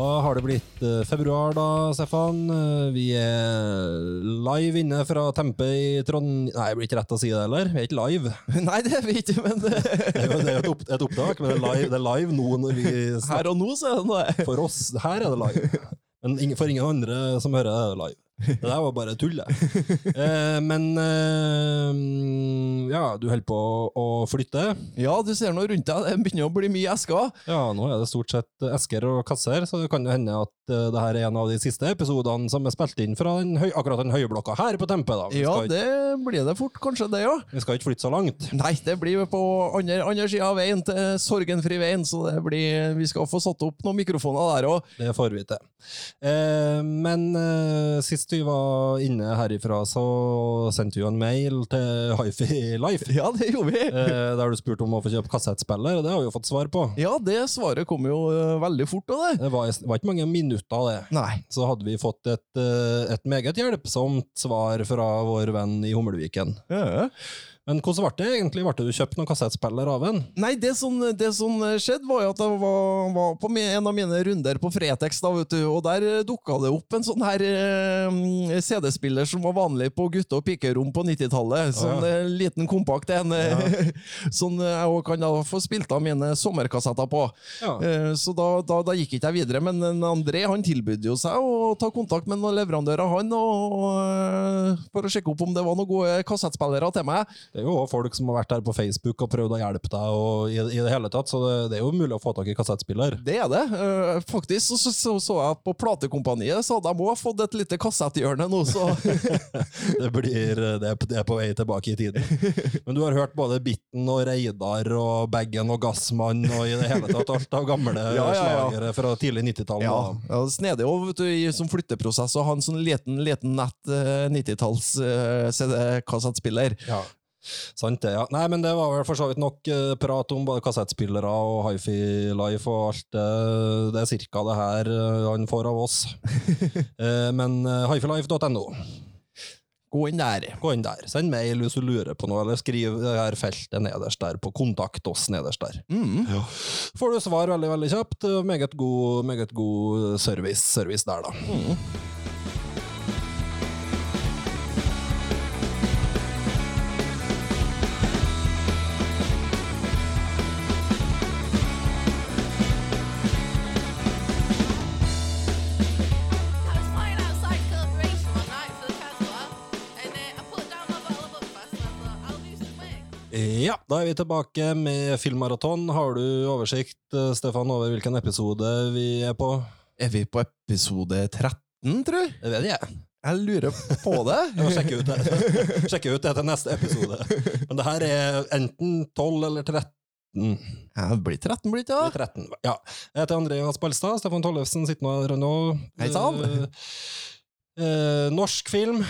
Da har det blitt eh, februar, da, Stefan. Eh, vi er live inne fra Tempe i Trond... Nei, det blir ikke rett å si det heller. Vi er ikke live. Nei, det er vi ikke, men det, Det er jo det er jo et, opp, et opptak, men det er live, det er live nå når vi snakker. her og nå så er det det. For oss, her er det live. Men for ingen andre som hører det, er det live. Det der var bare tull, det. Eh, men eh, ja, du holder på å flytte. Ja, du ser nå rundt deg, det begynner å bli mye esker. Ja, nå er det stort sett esker og kasser, så det kan jo hende at eh, det her er en av de siste episodene som er spilt inn fra den høy, akkurat den høye blokka her på Tempe. da. Vi Ja, ikke- det blir det fort, kanskje det, ja. vi skal ikke flytte så langt. Nei, det blir på andre, andre sida av veien til Sorgenfri veien, så det blir, vi skal få satt opp noen mikrofoner der òg. Det får vi til. Eh, men eh, sist vi var inne herifra, så sendte vi jo en mail til Hifi Life. Ja, det gjorde vi. Eh, der du spurte om å få kjøpe kassettspiller, og det har vi jo fått svar på. Ja, det svaret kom jo eh, veldig fort av det. Det var, var ikke mange minutter av det. Nei. Så hadde vi fått et, eh, et meget hjelpsomt svar fra vår venn i Hummelviken. Ja. Men hvordan ble det egentlig? Ble du kjøpt noen kassettspiller av en? Nei, det som, det som skjedde, var jo at jeg var, var på en av mine runder på Fretex, da, vet du, og der dukka det opp en sånn her eh, CD-spiller som var vanlig på gutte- og pikerom på 90-tallet. Sånn Ja. eh, liten kompakt en. eh, Sånn jeg òg kan da få spilt av mine sommerkassetter på. Ja. Eh, Så da, da, da gikk ikke jeg videre, men André han tilbød jo seg å ta kontakt med noen leverandører, han, og, og, for å sjekke opp om det var noen gode kassettspillere til meg. Det er jo folk som har vært der på Facebook og prøvd å hjelpe deg, og i, i det hele tatt, så det, det er jo mulig å få tak i kassettspiller. Det er det. Uh, faktisk så så, så, jeg på platekompaniet så de òg fått et lite kassetthjørne nå, så Det, blir, det, er, det er på vei tilbake i tiden. Men du har hørt både Bitten og Reidar og Baggen og Gassmann og i det hele tatt alt av gamle Ja, ja, ja. slagere fra tidlig 90-tall. Ja, ja snedig òg, vet du, i som flytteprosess ha en sånn liten, liten nett eh, 90-talls uh, CD-kassettspiller. Ja. Sant det, ja. Nei, men det var vel for så vidt nok eh, prat om både kassettspillere og Hifi Life og alt det. Det er cirka det her eh, han får av oss. Eh, men uh, hifilife.no. Gå inn der. Gå inn der. Send mail hvis du lurer på noe, eller skriv det her feltet nederst der på Kontakt oss nederst der. Mm. Får du svar veldig, veldig kjapt. Meget god, meget god service, service der, da. I da er vi tilbake med filmmaraton. Har du oversikt, eh, Stefan, over hvilken episode vi er på? Er vi på episode 13, tror jeg? Det vet jeg. Jeg lurer på det. Jeg må sjekke ut det. sjekke ut det til neste episode. Men det her er enten 12 eller 13. Ja, det blir 13, blir det ikke? er 13. Ja. Jeg heter Andreas Balstad. Stefan Tollefsen sitter nå her nå. Hei sann. Eh, eh, norsk film.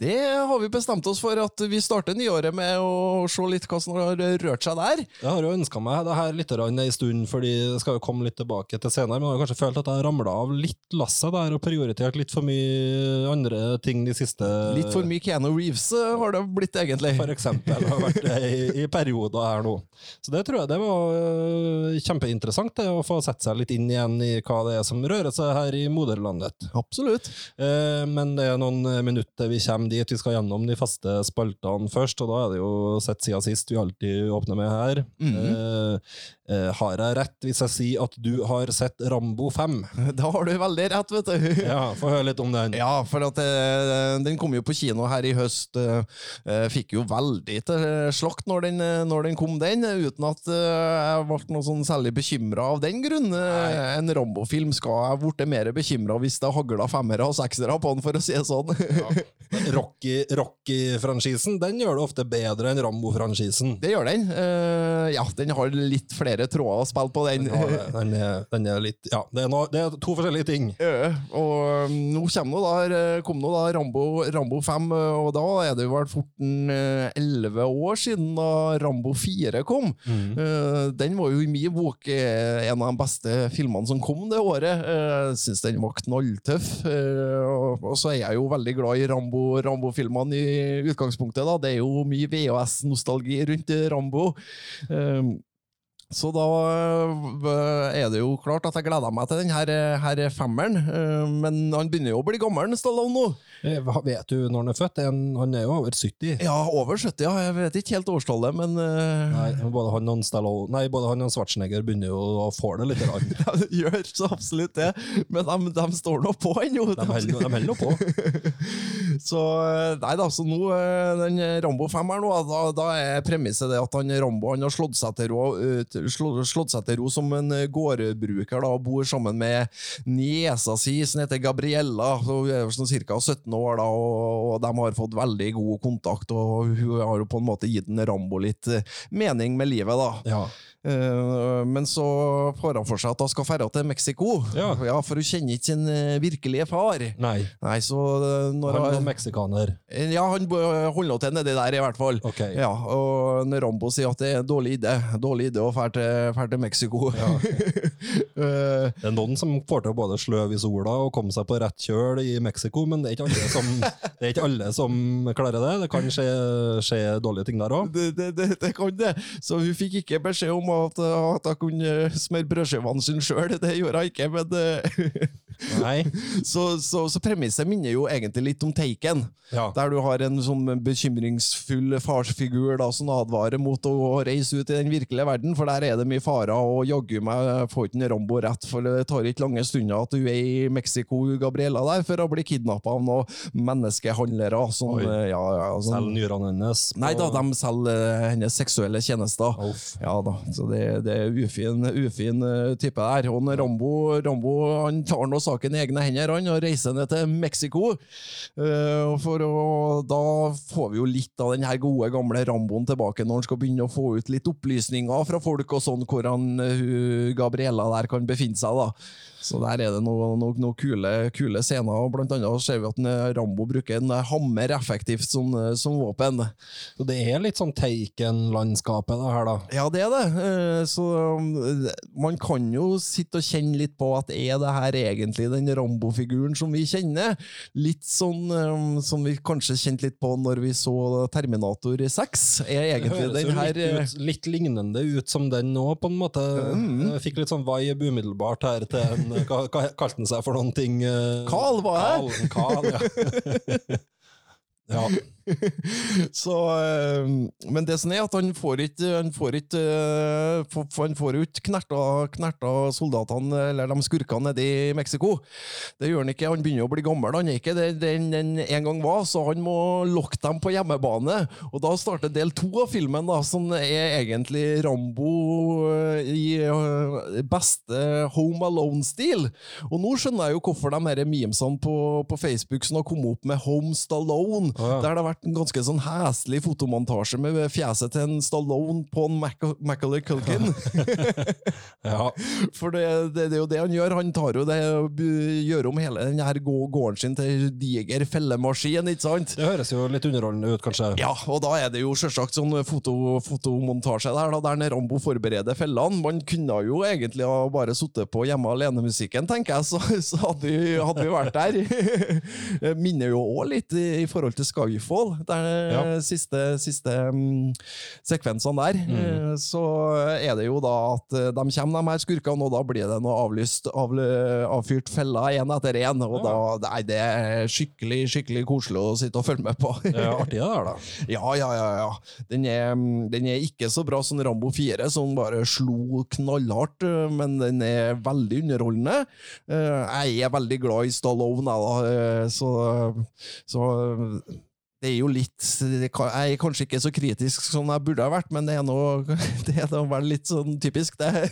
Det har vi bestemt oss for at vi starter nyåret med å se litt hva som har rørt seg der. Jeg har jo ønska meg det her litt en stund, fordi det skal jo komme litt tilbake til senere, men jeg har kanskje følt at jeg ramla av litt lasset der og prioritert litt for mye andre ting de siste Litt for mye Keanu Reeves eh, har det blitt, egentlig. for eksempel, har vært det i, i perioder her nå. Så det tror jeg det var øh, kjempeinteressant, det, å få sette seg litt inn igjen i hva det er som rører seg her i moderlandet. Absolutt. Eh, men det er noen eh, minutter vi kommer dit. Vi skal gjennom de faste spaltene først, og da er det jo sett siden sist vi alltid åpner med her. eh, eh, har jeg rett hvis jeg sier at du har sett Rambo 5? Da har du veldig rett, vet du. Ja, få høre litt om den. Ja, for at eh, den kom jo på kino her i høst. eh, fikk jo veldig til slakt når den, når den kom, den. Uten at jeg ble noe sånn særlig bekymra av den grunn. En Rambo-film skal jeg blitt mer bekymra hvis det hagla femmere og seksere på den, for å si det sånn. Rocky- Rocky-franchisen den gjør det ofte bedre enn Rambo-franchisen. Det gjør den. Ja, den har litt flere flere tråder å spille på den. Ja, den, er, den er litt Ja, det er, no, det er to forskjellige ting. Ja, og um, nå kommer nå da, kom nå da Rambo, Rambo 5, og da er det jo vel fort en, eh, 11 år siden da Rambo 4 kom. Mm. Den var jo i min bok eh, en av de beste filmene som kom det året. Jeg syns den var knalltøff. eh, Og så er jeg jo veldig glad i Rambo- Rambo-filmene i utgangspunktet. da. Det er jo mye VHS-nostalgi rundt eh, Rambo. Eh, så da øh, er det jo klart at jeg gleder meg til den her, her femmeren. øh, Men han begynner jo å bli gammel, Stallone nå. Eh, hva- Vet du når han er født? Han er jo over 70. Ja, over 70, ja. Jeg vet ikke helt årstallet, men Nei, både han og Stallone Nei, både han og Schwarzenegger begynner jo å få det litt. ja, de gjør så absolutt det. Men de, de står nå på ennå. De holder de holder nå på. Så nei da, så nå, den Rambo 5 her nå, da, da er premisset det at han Rambo han har slått seg til ro, slå- slått seg til ro som en øh, gårdbruker, da, og bor sammen med niesa si, som heter Gabriella, hun er sånn ca. 17 år, da, og, og de har fått veldig god kontakt, og hun har jo på en måte gitt en Rambo litt øh, mening med livet, da. Ja. Eh, men så får han for seg at hun skal dra til Mexico, Ja. for hun kjenner ikke sin øh, virkelige far. Nei, Nei, så øh, når han er var meksikaner. ja, han holder til nedi der, i hvert fall. Okay. Ja, og når Rambo sier at det er en dårlig idé Dårlig idé å dra til, til Mexico. ja. Det er noen som får til å både sløve i sola og komme seg på rett kjøl i Mexico, men det er ikke alle som, det ikke alle som klarer det. Det kan skje, skje dårlige ting der òg. det, det, det, det kan det. Så hun fikk ikke beskjed om at, at jeg kunne smøre brødskivene sine sjøl. Det gjorde jeg ikke, men eh, Nei. så, så, så premisset minner jo egentlig litt om Taken. Ja. Der du har en sånn bekymringsfull farsfigur da, som advarer mot å reise ut i den virkelige verden, for der er det mye farer, og jaggu meg får ikke Rambo rett, for det tar ikke lange stunder at du er i Mexico, Gabriella, der, for å bli kidnappa av noen menneskehandlere. Som, eh, ja, ja, sånn- Selger nyrene hennes. Nei da, de selger eh, hennes seksuelle tjenester. Uff. Ja da, så det, det er ufin, ufin eh, type der. Og Rambo, Rambo han tar nå saken i egne hender han, og reiser ned til Mexico. Eh, for å, da får vi jo litt av den her gode, gamle Ramboen tilbake, når han skal begynne å få ut litt opplysninger fra folk og sånn, hvor han, eh, Gabriella der kan befinne seg. da. Så der er det noen noe, noe kule, kule scener, og blant annet ser vi at Rambo bruker en hammer effektivt som, eh, som våpen. Så det er litt sånn Taken-landskapet, det her, da. Ja, det er det. Eh, Så um, man kan jo sitte og kjenne litt på at er det her egentlig den Rambo-figuren som vi kjenner? Litt sånn um, som vi kanskje kjente litt på når vi så Terminator 6. Er egentlig den her litt, eh, ut, litt lignende ut som den nå, på en måte. Jeg fikk litt sånn vibe umiddelbart her til en Hva, hva kalte han seg for noen ting? eh, Carl, var det? Carl, Carl, ja. ja. Så, eh, men det som er at han får ikke Han får ikke eh, Han får ikke knerta, knerta soldatene, eller de skurkene nede i Mexico. Det gjør han ikke. Han begynner å bli gammel. Han er ikke det den den en gang var, så han må lokke dem på hjemmebane. Og da starter del to av filmen, da, som er egentlig Rambo eh, i beste Home Alone-stil. Og nå skjønner jeg jo hvorfor de her memesene på, på Facebook som har kommet opp med Home Stallone, ja. der det har vært en ganske sånn heslig fotomontasje med fjeset til en Stallone på en Mac Macaulay Culkin. ja. For det, det, det er jo det han gjør. Han tar jo det gjør om hele den her gården sin til diger fellemaskin, ikke sant? Det høres jo litt underholdende ut, kanskje. Ja, og da er det jo selvsagt sånn foto, fotomontasje der, da, der Rambo forbereder fellene. Man kunne jo egentlig ha bare sittet på hjemme alene-musikken, tenker jeg, så, så hadde, vi, hadde vi vært der. Minner jo òg litt i, i forhold til Skyfall, der Ja. siste, siste um, sekvensene der. Mm. Så er det jo da at eh, de kommer, de her skurkene, og da blir det noe avlyst, av, avfyrt feller én etter én. Og da, nei, det er skikkelig, skikkelig koselig å sitte og følge med på. Det er artig, det der, da. Ja, ja, ja. ja. Den, er, den er ikke så bra som Rambo 4, som bare slo knallhardt, men den er veldig underholdende. Eh, Jeg er veldig glad i Stallone, jeg, da, eh, så, så det er jo litt Jeg er kanskje ikke så kritisk som jeg burde ha vært, men det er noe vel litt sånn typisk, det.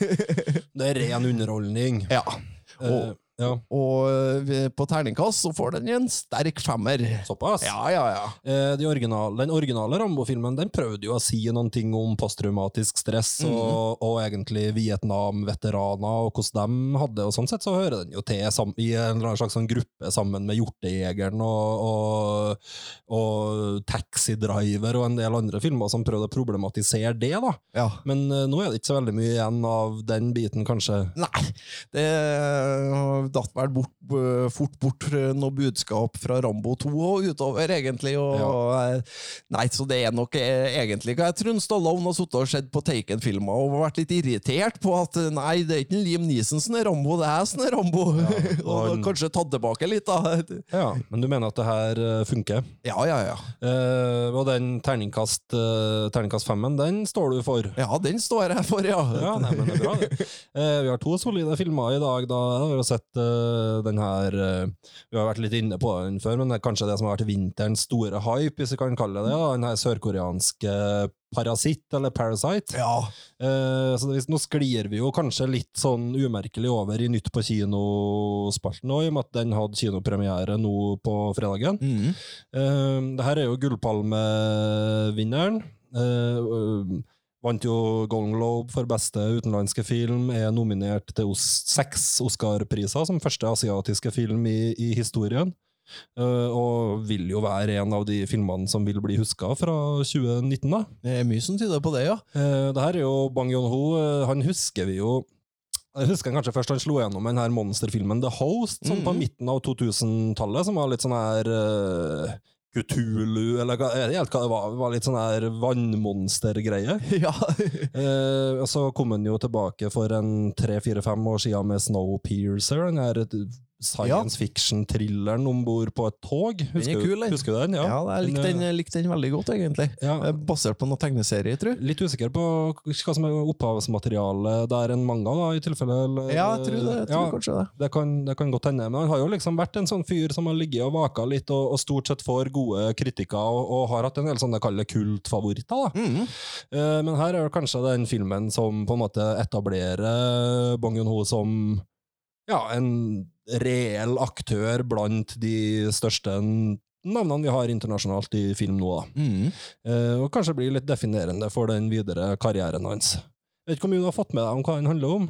Det er ren underholdning. Ja. Eh, Ja. Og eh, på terningkast så får den en sterk femmer. Såpass? Ja, ja, ja. Eh, de original, den originale Rambo-filmen den prøvde jo å si noen ting om posttraumatisk stress mm. og, og egentlig Vietnam-veteraner og hvordan de hadde og sånn sett så hører den jo til sam, i en slags sånn gruppe sammen med Hjortejegeren og, og, og Taxi Driver og en del andre filmer som prøvde å problematisere det, da. ja. Men eh, nå er det ikke så veldig mye igjen av den biten, kanskje. Nei, det datt vel bort, eh, fort bort eh, noe budskap fra Rambo 2 og utover, egentlig. Og, ja. Nei, så det er nok eh, egentlig hva jeg tror Stallone har sittet og sett på Taken-filmer og vært litt irritert på at nei, det er ikke Liam Neeson som er Rambo, det er som er Rambo. og han- kanskje tatt tilbake litt, da. Ja, Men du mener at det her funker? Ja, ja, ja. Eh, og den terningkast, terningkast femmen, den står du for? Ja, den står jeg for, ja. Ja, nei, men det er bra, det. Eh, vi har to solide filmer i dag. Da har vi sett eh, den her uh, Vi har vært litt inne på den før, men det er kanskje det som har vært vinterens store hype, hvis vi kan kalle det det. Den her sørkoreanske Parasitt, eller Parasite. Ja, Uh, så hvis, nå sklir vi jo kanskje litt sånn umerkelig over i Nytt på kino-spalten nå, i og med at den hadde kinopremiere nå på fredagen. Mm. Uh, det her er jo Gullpalmevinneren. Uh, vant jo Golden Globe for beste utenlandske film. Er nominert til seks Oscar-priser som første asiatiske film i, i historien. Uh, og vil jo være en av de filmene som vil bli huska fra 2019. da. det er mye som tyder på det, ja. Uh, det her er jo Bang Yon-ho. Uh, han husker vi jo jeg husker kanskje først han slo gjennom den her monsterfilmen The Host, sånn på midten av 2000-tallet, som var litt sånn her uh, Cthulhu, eller hva, det var. Det var litt sånn her vannmonstergreie. ja. Eh, så kom han jo tilbake for en tre-fire-fem år siden med Snowpiercer, den her science fiction-thrilleren om bord på et tog. Husker, er du- kul, den. husker du den? Ja, Ja, jeg likte den, jeg likte den veldig godt, egentlig. Ja. Eh, Basert på noen tegneserie, tror jeg. Litt usikker på hva som er opphavsmaterialet. Det er en manga, da, i tilfelle? Eller, Ja, jeg tror det. Jeg tror Ja, kanskje det. det kan, det kan godt hende. Men han har jo liksom vært en sånn fyr som har ligget og vaka litt, og, og stort sett får gode kritikker, og, og har hatt en del sånne kalle kultfavoritter. da. Mm. Eh, men her er det kanskje den filmen som på en måte etablerer Bong Joon-ho som ja, en reell aktør blant de største navnene vi har internasjonalt i film nå. Mhm. Eh, og kanskje blir litt definerende for den videre karrieren hans. Vet ikke hvor mye du har fått med deg om hva den handler om?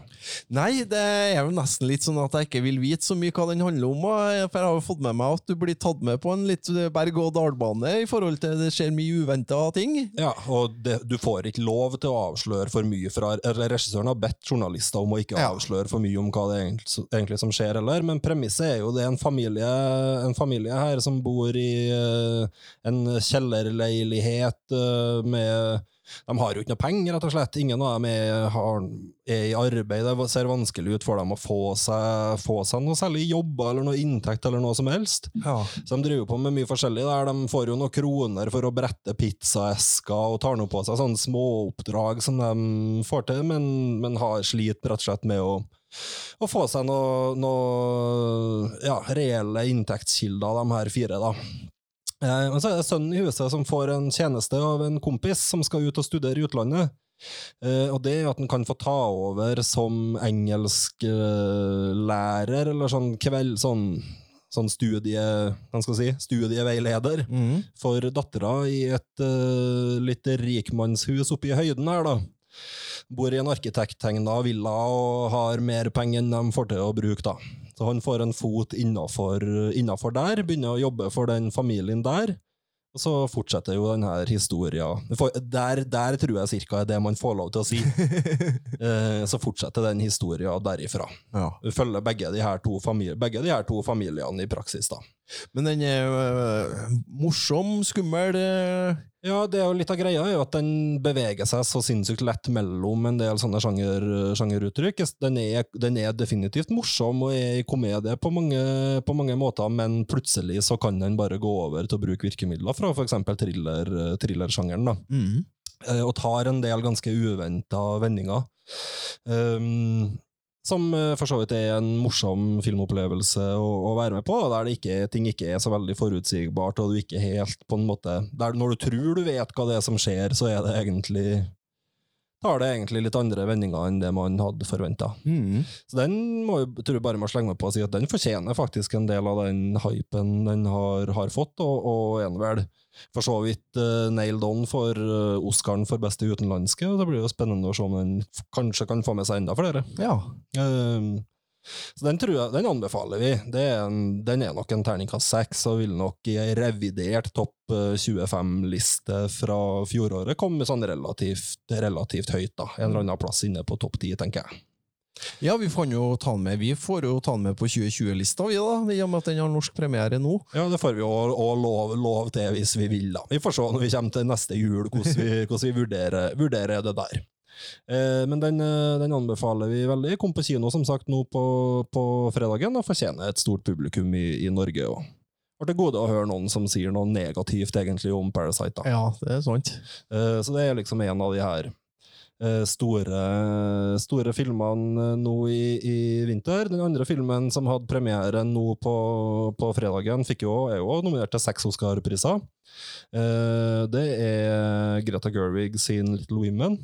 Nei, det er jo nesten litt sånn at jeg ikke vil vite så mye hva den handler om. For jeg har jo fått med meg at du blir tatt med på en litt berg-og-dal-bane i forhold til det skjer mye uventa ting. Ja, og det, Du får ikke lov til å avsløre for mye fra Regissøren har bedt journalister om å ikke avsløre for mye om hva det egentlig, egentlig som skjer, eller, men premisset er jo det er en familie, en familie her som bor i eh, en kjellerleilighet eh, med de har jo ikke noe penger, rett og slett. Ingen av dem er, har, er i arbeid. Det ser vanskelig ut for dem å få seg, få seg noe særlig jobb eller noe inntekt eller noe som helst. Ja. Så de driver på med mye forskjellig der. De får jo noen kroner for å brette pizzaesker og tar nå på seg sånne småoppdrag som de får til, men, men har sliter rett og slett med å, å få seg noe, noe ja, reelle inntektskilder, de her fire. da. Eh, Men så er det sønnen i huset som får en tjeneste av en kompis som skal ut og studere i utlandet. Eh, og det er at han kan få ta over som engelsklærer, eller sånn kveld... Sånn, sånn studie... Si? Studieveileder mm. for dattera i et uh, litt rikmannshus oppe i høyden her, da. Bor i en arkitekttegna villa og har mer penger enn de får til å bruke, da. Så han får en fot innafor innafor der, begynner å jobbe for den familien der. Og så fortsetter jo denne historien. Der, der tror jeg cirka er det man får lov til å si. Eh, så fortsetter den historien derifra. Ja. Vi følger begge de her to, famili begge de her to familiene i praksis, da. Men den er øh, morsom, skummel øh. Ja, det er jo litt av greia er jo at den beveger seg så sinnssykt lett mellom en del sånne sjanger, sjangeruttrykk. Den er, den er definitivt morsom og er i komedie på mange, på mange måter, men plutselig så kan den bare gå over til å bruke virkemidler fra thriller, thrillersjangeren. da. Mhm. Eh, Og tar en del ganske uventa vendinger. Um, som eh, for så vidt er en morsom filmopplevelse å, å være med på, der det ikke, ting ikke er så veldig forutsigbart, og du ikke helt på en måte der Når du tror du vet hva det er som skjer, så er det egentlig tar det egentlig litt andre vendinger enn det man hadde forventa. Mm. Så den må jeg tror jeg bare må slenge meg på og si at den fortjener faktisk en del av den hypen den har, har fått, og, og er vel for så vidt uh, nailed on for uh, Oscaren for beste utenlandske. og Det blir jo spennende å se om den kanskje kan få med seg enda flere. Ja. Uh, så den jeg, den anbefaler vi. Det er en, den er nok en terningkast seks, og vil nok i ei revidert topp eh, 25-liste fra fjoråret komme sånn relativt, relativt høyt, da. En eller annen plass inne på topp ti, tenker jeg. Ja, vi får jo ta den med Vi får jo ta den med på 2020-lista, vi da, i og med at den har norsk premiere nå. Ja, det får vi jo òg lov, lov til hvis vi vil, da. Vi får se når vi kommer til neste jul, hvordan vi, hvordan vi vurderer, vurderer det der. Eh, men den, eh, den anbefaler vi veldig. Kom på kino som sagt nå på, på fredagen, og fortjener et stort publikum i, i Norge. Det har til gode å høre noen som sier noe negativt egentlig om Parasite. da. Ja, det er sant. Eh, Så det er liksom en av de her store, store filmene eh, nå i, i vinter. Den andre filmen som hadde premiere nå på, på fredagen, jo, er jo nominert til seks Oscar-priser. Eh, Det er Greta Gerwig sin Little Women.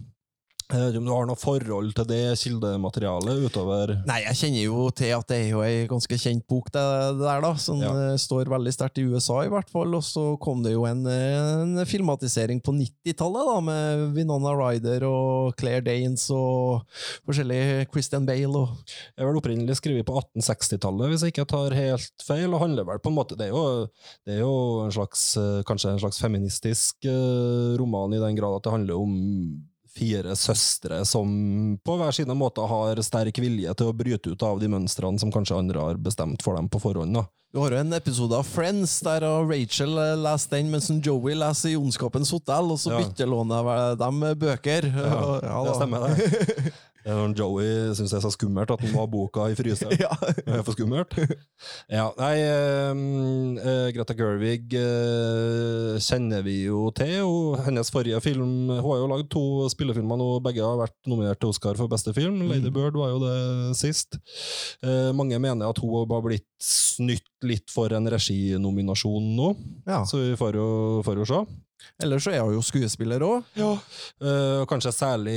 Jeg vet ikke om du har noe forhold til det kildematerialet utover Nei, jeg kjenner jo til at det er jo ei ganske kjent bok, det, det der, da. Som Ja. eh, står veldig sterkt i USA, i hvert fall. Og så kom det jo en, en filmatisering på 90-tallet, da, med Winona Ryder og Claire Danes og forskjellig Christian Bale og Jeg er vel opprinnelig skrevet på 1860-tallet, hvis jeg ikke tar helt feil, og handler vel på en måte Det er jo, det er jo en slags, eh, kanskje en slags feministisk eh, roman i den grad at det handler om fire søstre som på hver sine måter har sterk vilje til å bryte ut av de mønstrene som kanskje andre har bestemt for dem på forhånd. da. Du har jo en episode av Friends der Rachel uh, leser den, mens Joey leser i Ondskapens hotell, og så Ja. byttelåner de bøker. Ja, Ja, det stemmer, det. Er Joey syns det er så skummelt at han må ha boka i fryseren. Ja. Det er for skummelt. Ja, nei eh, Greta Gerwig uh, kjenner vi jo til. Og hennes forrige film Hun har jo lagd to spillefilmer nå, begge har vært nominert til Oscar for beste film. Lady Bird var jo det sist. Uh, mange mener at hun har blitt snytt litt for en reginominasjon nå, Ja. så vi får jo, får jo se. Ellers så er hun jo skuespiller òg. Ja. Uh, kanskje særlig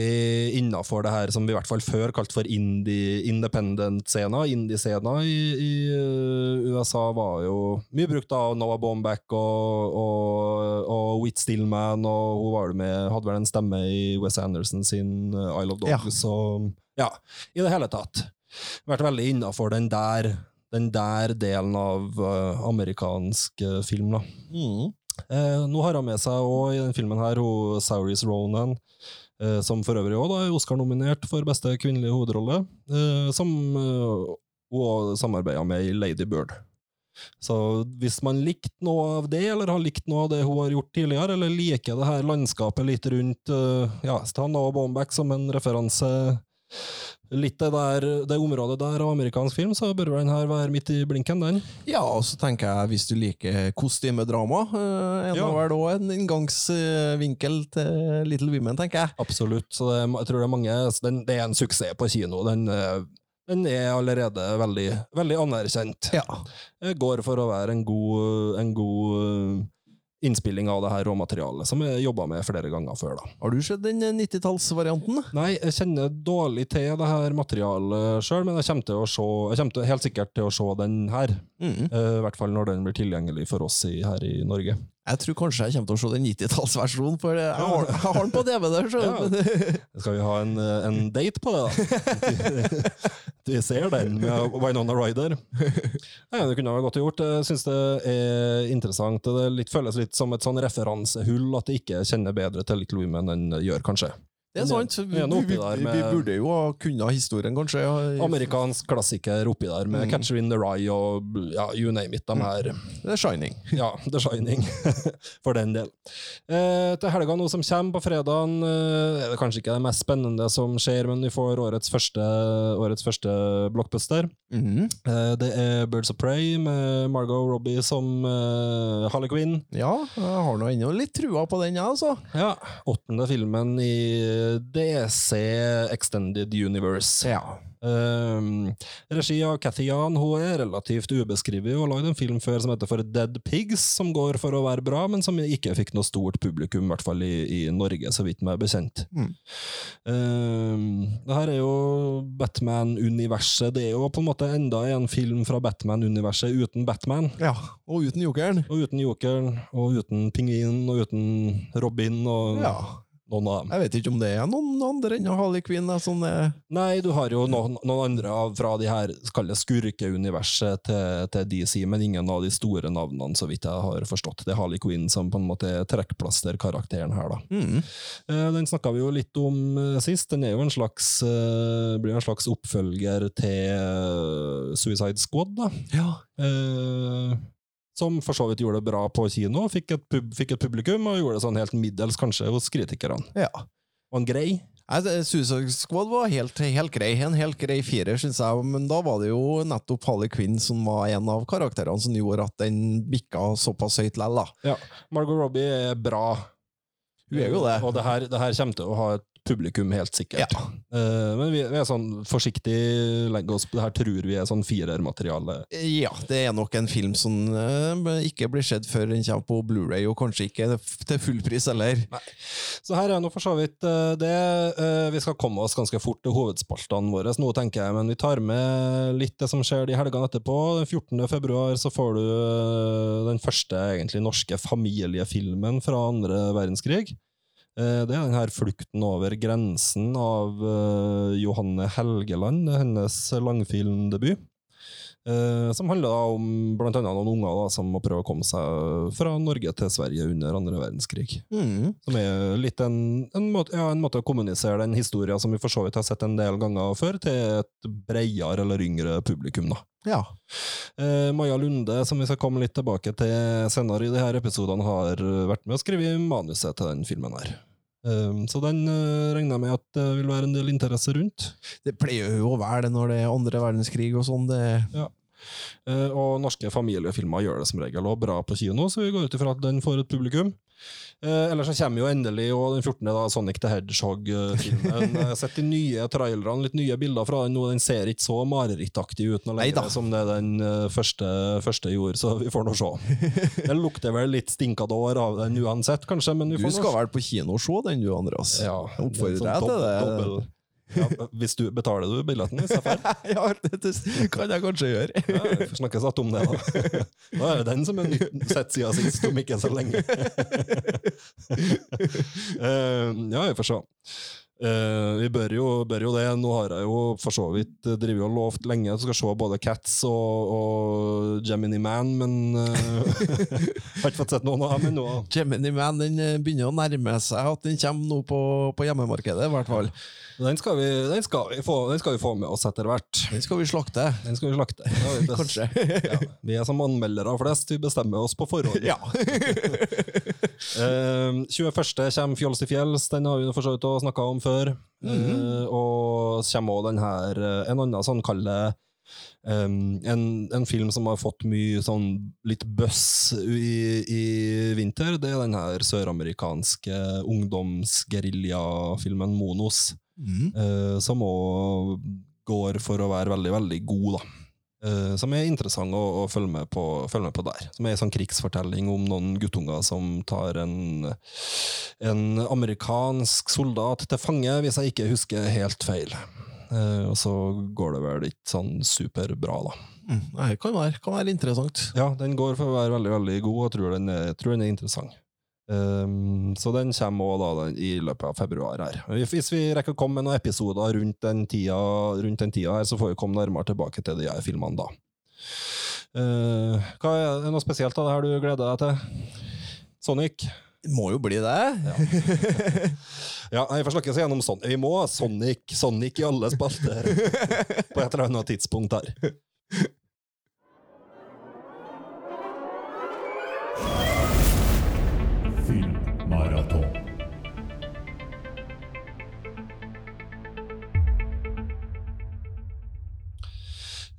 innafor det her som vi i hvert fall før kalte for indie, independent-scener. Indie-scener i, i eh, USA var jo mye brukt av Noah Baumbach og, og, og Whit Stillman, og hun var med, hadde vel en stemme i Wes Anderson sin eh, Isle of Ja. Dogs. Og, ja, i det hele tatt. Vært veldig innafor den der, den der delen av uh, amerikansk film, da. Mm. Eh, nå har hun med seg også i den filmen her hun Sauris Ronan, eh, som for øvrig også da er Oscar-nominert for beste kvinnelige hovedrolle, eh, som eh, hun samarbeida med i Lady Bird. Så hvis man likte noe av det, eller har likt noe av det hun har gjort tidligere, eller liker det her landskapet litt rundt eh, ja, ta og Baumbach som en referanse litt det, der, det området der av amerikansk film, så bør den her være midt i blinken, den. Ja, og så tenker jeg hvis du liker kostymedrama, er det Ja. vel òg en inngangsvinkel til Little Women, tenker jeg. Absolutt. Så det, jeg tror det er mange så den, Det er en suksess på kino. Den, eh, den er allerede veldig, veldig anerkjent. Ja. Det går for å være en god, en god eh, innspilling av det her råmaterialet, som jeg jobba med flere ganger før. da. Har du sett den eh, 90-tallsvarianten? Nei, jeg kjenner dårlig til det her materialet sjøl, men jeg kommer, til å se, jeg kommer til, helt sikkert til å se den her. Mm. Eh, I hvert fall når den blir tilgjengelig for oss i, her i Norge. Jeg tror kanskje jeg kommer til å se den 90-tallsversjonen, for jeg har, jeg har den på DVD. Så. Ja. Skal vi ha en, eh, en date på det, da? Vi ser den med Winona Ryder. Ja, det kunne vært godt gjort. Jeg syns det er interessant. Det litt, føles litt som et sånn referansehull at det ikke kjenner bedre til Little Women enn gjør, kanskje. Det er sant. Vi, Vi vi, vi, burde jo ha kunnet historien, kanskje. Ja. Amerikansk klassiker oppi der, med Mm. Catcher in the Rye og ja, you name it. De her Det er Shining. Ja, The Shining, for den del. Eh, til helga nå som kommer, på fredagen, eh, er det kanskje ikke det mest spennende som skjer, men vi får årets første, årets første blockbuster. Mm. Eh, det er Birds of Prey med Margot Robbie som eh, Harley Quinn. Ja, jeg har nå ennå litt trua på den, jeg, altså. Ja, åttende filmen i DC Extended Universe. Ja. Um, regi av Cathy Jan. Hun er relativt ubeskrevet og har lagd en film før som heter for Dead Pigs, som går for å være bra, men som ikke fikk noe stort publikum, i hvert fall i, i Norge, så vidt meg er bekjent. Mm. Um, det her er jo Batman-universet. Det er jo på en måte enda en film fra Batman-universet uten Batman. ja. Og uten jokeren. Og uten Jokeren, og uten Pingvinen, og uten Robin, og Ja. Noen av dem. Jeg vet ikke om det er noen andre enn Harley Quinn. Sånn, er Nei, du har jo noen, noen andre av, fra de her skurkeuniverset til, til DC, men ingen av de store navnene, så vidt jeg har forstått. Det er Harley Quinn som på en måte er trekkplasterkarakteren her, da. mm. Eh, Den snakka vi jo litt om eh, sist. Den er jo en slags, eh, blir en slags oppfølger til eh, Suicide Squad, da. Ja. Som for så vidt gjorde det bra på kino, fikk et, pub, fikk et publikum, og gjorde det sånn helt middels kanskje hos kritikerne. ja. Var han grei? Nei, Suicide Squad var helt, helt grei. En helt grei firer, syns jeg. Men da var det jo nettopp Harley Quinn som var en av karakterene som gjorde at den bikka såpass høyt lell. Ja. Margot Robbie er bra. Hun er jo det. Og det her, det her kommer til å ha et publikum, helt sikkert. Ja. Uh, men vi, vi er sånn forsiktig legger oss på det her, tror vi er sånn firermateriale. Ja, det er nok en film som uh, ikke blir sett før den kommer på Blu-ray, og kanskje ikke til full pris heller. Så her er nå for så vidt uh, det. Vi skal komme oss ganske fort til hovedspaltene våre nå, tenker jeg, men vi tar med litt det som skjer de helgene etterpå. Den 14. februar så får du den første egentlig norske familiefilmen fra andre verdenskrig. Eh, Det er den her flukten over grensen av eh, Johanne Helgeland, hennes langfilmdebut. Eh, som handler da om annet noen unger da, som må prøve å komme seg fra Norge til Sverige under andre verdenskrig. Mm. Som er litt en, en, måte, ja, en måte å kommunisere den historien som vi for så vidt har sett en del ganger før, til et bredere eller yngre publikum. da. Ja. Eh, Maja Lunde, som vi skal komme litt tilbake til senere i disse episodene, har vært med å skrive manuset til den filmen her. Eh, så den eh, regner jeg med at det vil være en del interesse rundt. Det pleier jo å være det når det er andre verdenskrig og sånn. Det... Eh, og norske familiefilmer gjør det som regel og bra på kino, så vi går ut ifra at den får et publikum. Eh, ellers så kommer jo endelig og den 14. da Sonic the Hedgehog-filmen. Jeg har sett de nye trailerne, litt nye bilder fra den nå. Den ser ikke så marerittaktig ut nå lenger som det den eh, første, første gjorde, så vi får nå se. Det lukter vel litt stinkadår av den uansett, kanskje, men vi Du får du skal vel på kino og se den, du, Andreas? Ja, Jeg oppfordrer sånn deg til det. dobbel- Ja, hvis du betaler du billetten hvis jeg drar? ja, det, kan jeg kanskje gjøre. Ja, snakkes att om det, da. Da er det den som er sett siden sist, om ikke så lenge. uh, ja, vi får se. Uh, vi bør jo, bør jo det. Nå har jeg jo for så vidt drevet og lovt lenge at jeg skal se både Cats og, og Gemini Man, men uh, har ikke fått sett noen av dem ennå. Gemini Man den begynner å nærme seg at den kommer nå på, på hjemmemarkedet, i hvert fall. Den skal, vi, den, skal vi få, den skal vi få med oss etter hvert. Den skal vi slakte. Den skal vi slakte. Ja, vi Kanskje. Ja, vi er som anmeldere flest, vi bestemmer oss på forhånd. Ja. uh, 21. kommer Fjols til fjells, den har vi for så vidt snakka om før. Eh, og så kommer også den her, eh, en annen sånn kalle en, en film som har fått mye sånn litt buzz i, i vinter, det er den her søramerikanske ungdomsgeriljafilmen Monos. Mm. eh, som òg går for å være veldig, veldig god, da. Eh, som er interessant å, å følge, med på, følge med på der. Som er en sånn krigsfortelling om noen guttunger som tar en, en amerikansk soldat til fange, hvis jeg ikke husker helt feil. Eh, og så går det vel ikke sånn superbra, da. Mm. Det kan være, kan være interessant. Ja, den går for å være veldig, veldig god, og jeg tror den er, tror den er interessant. Ehm, så den kommer også da den, i løpet av februar her. Hvis vi rekker å komme med noen episoder rundt den tida, rundt den tida her, så får vi komme nærmere tilbake til de her filmene da. Uh, hva er det noe spesielt av det her du gleder deg til? Sonic? Det må jo bli det. Ja, ja vi får snakke oss gjennom Sonic. Vi må ha Sonic, Sonic i alle spalter på et eller annet tidspunkt her.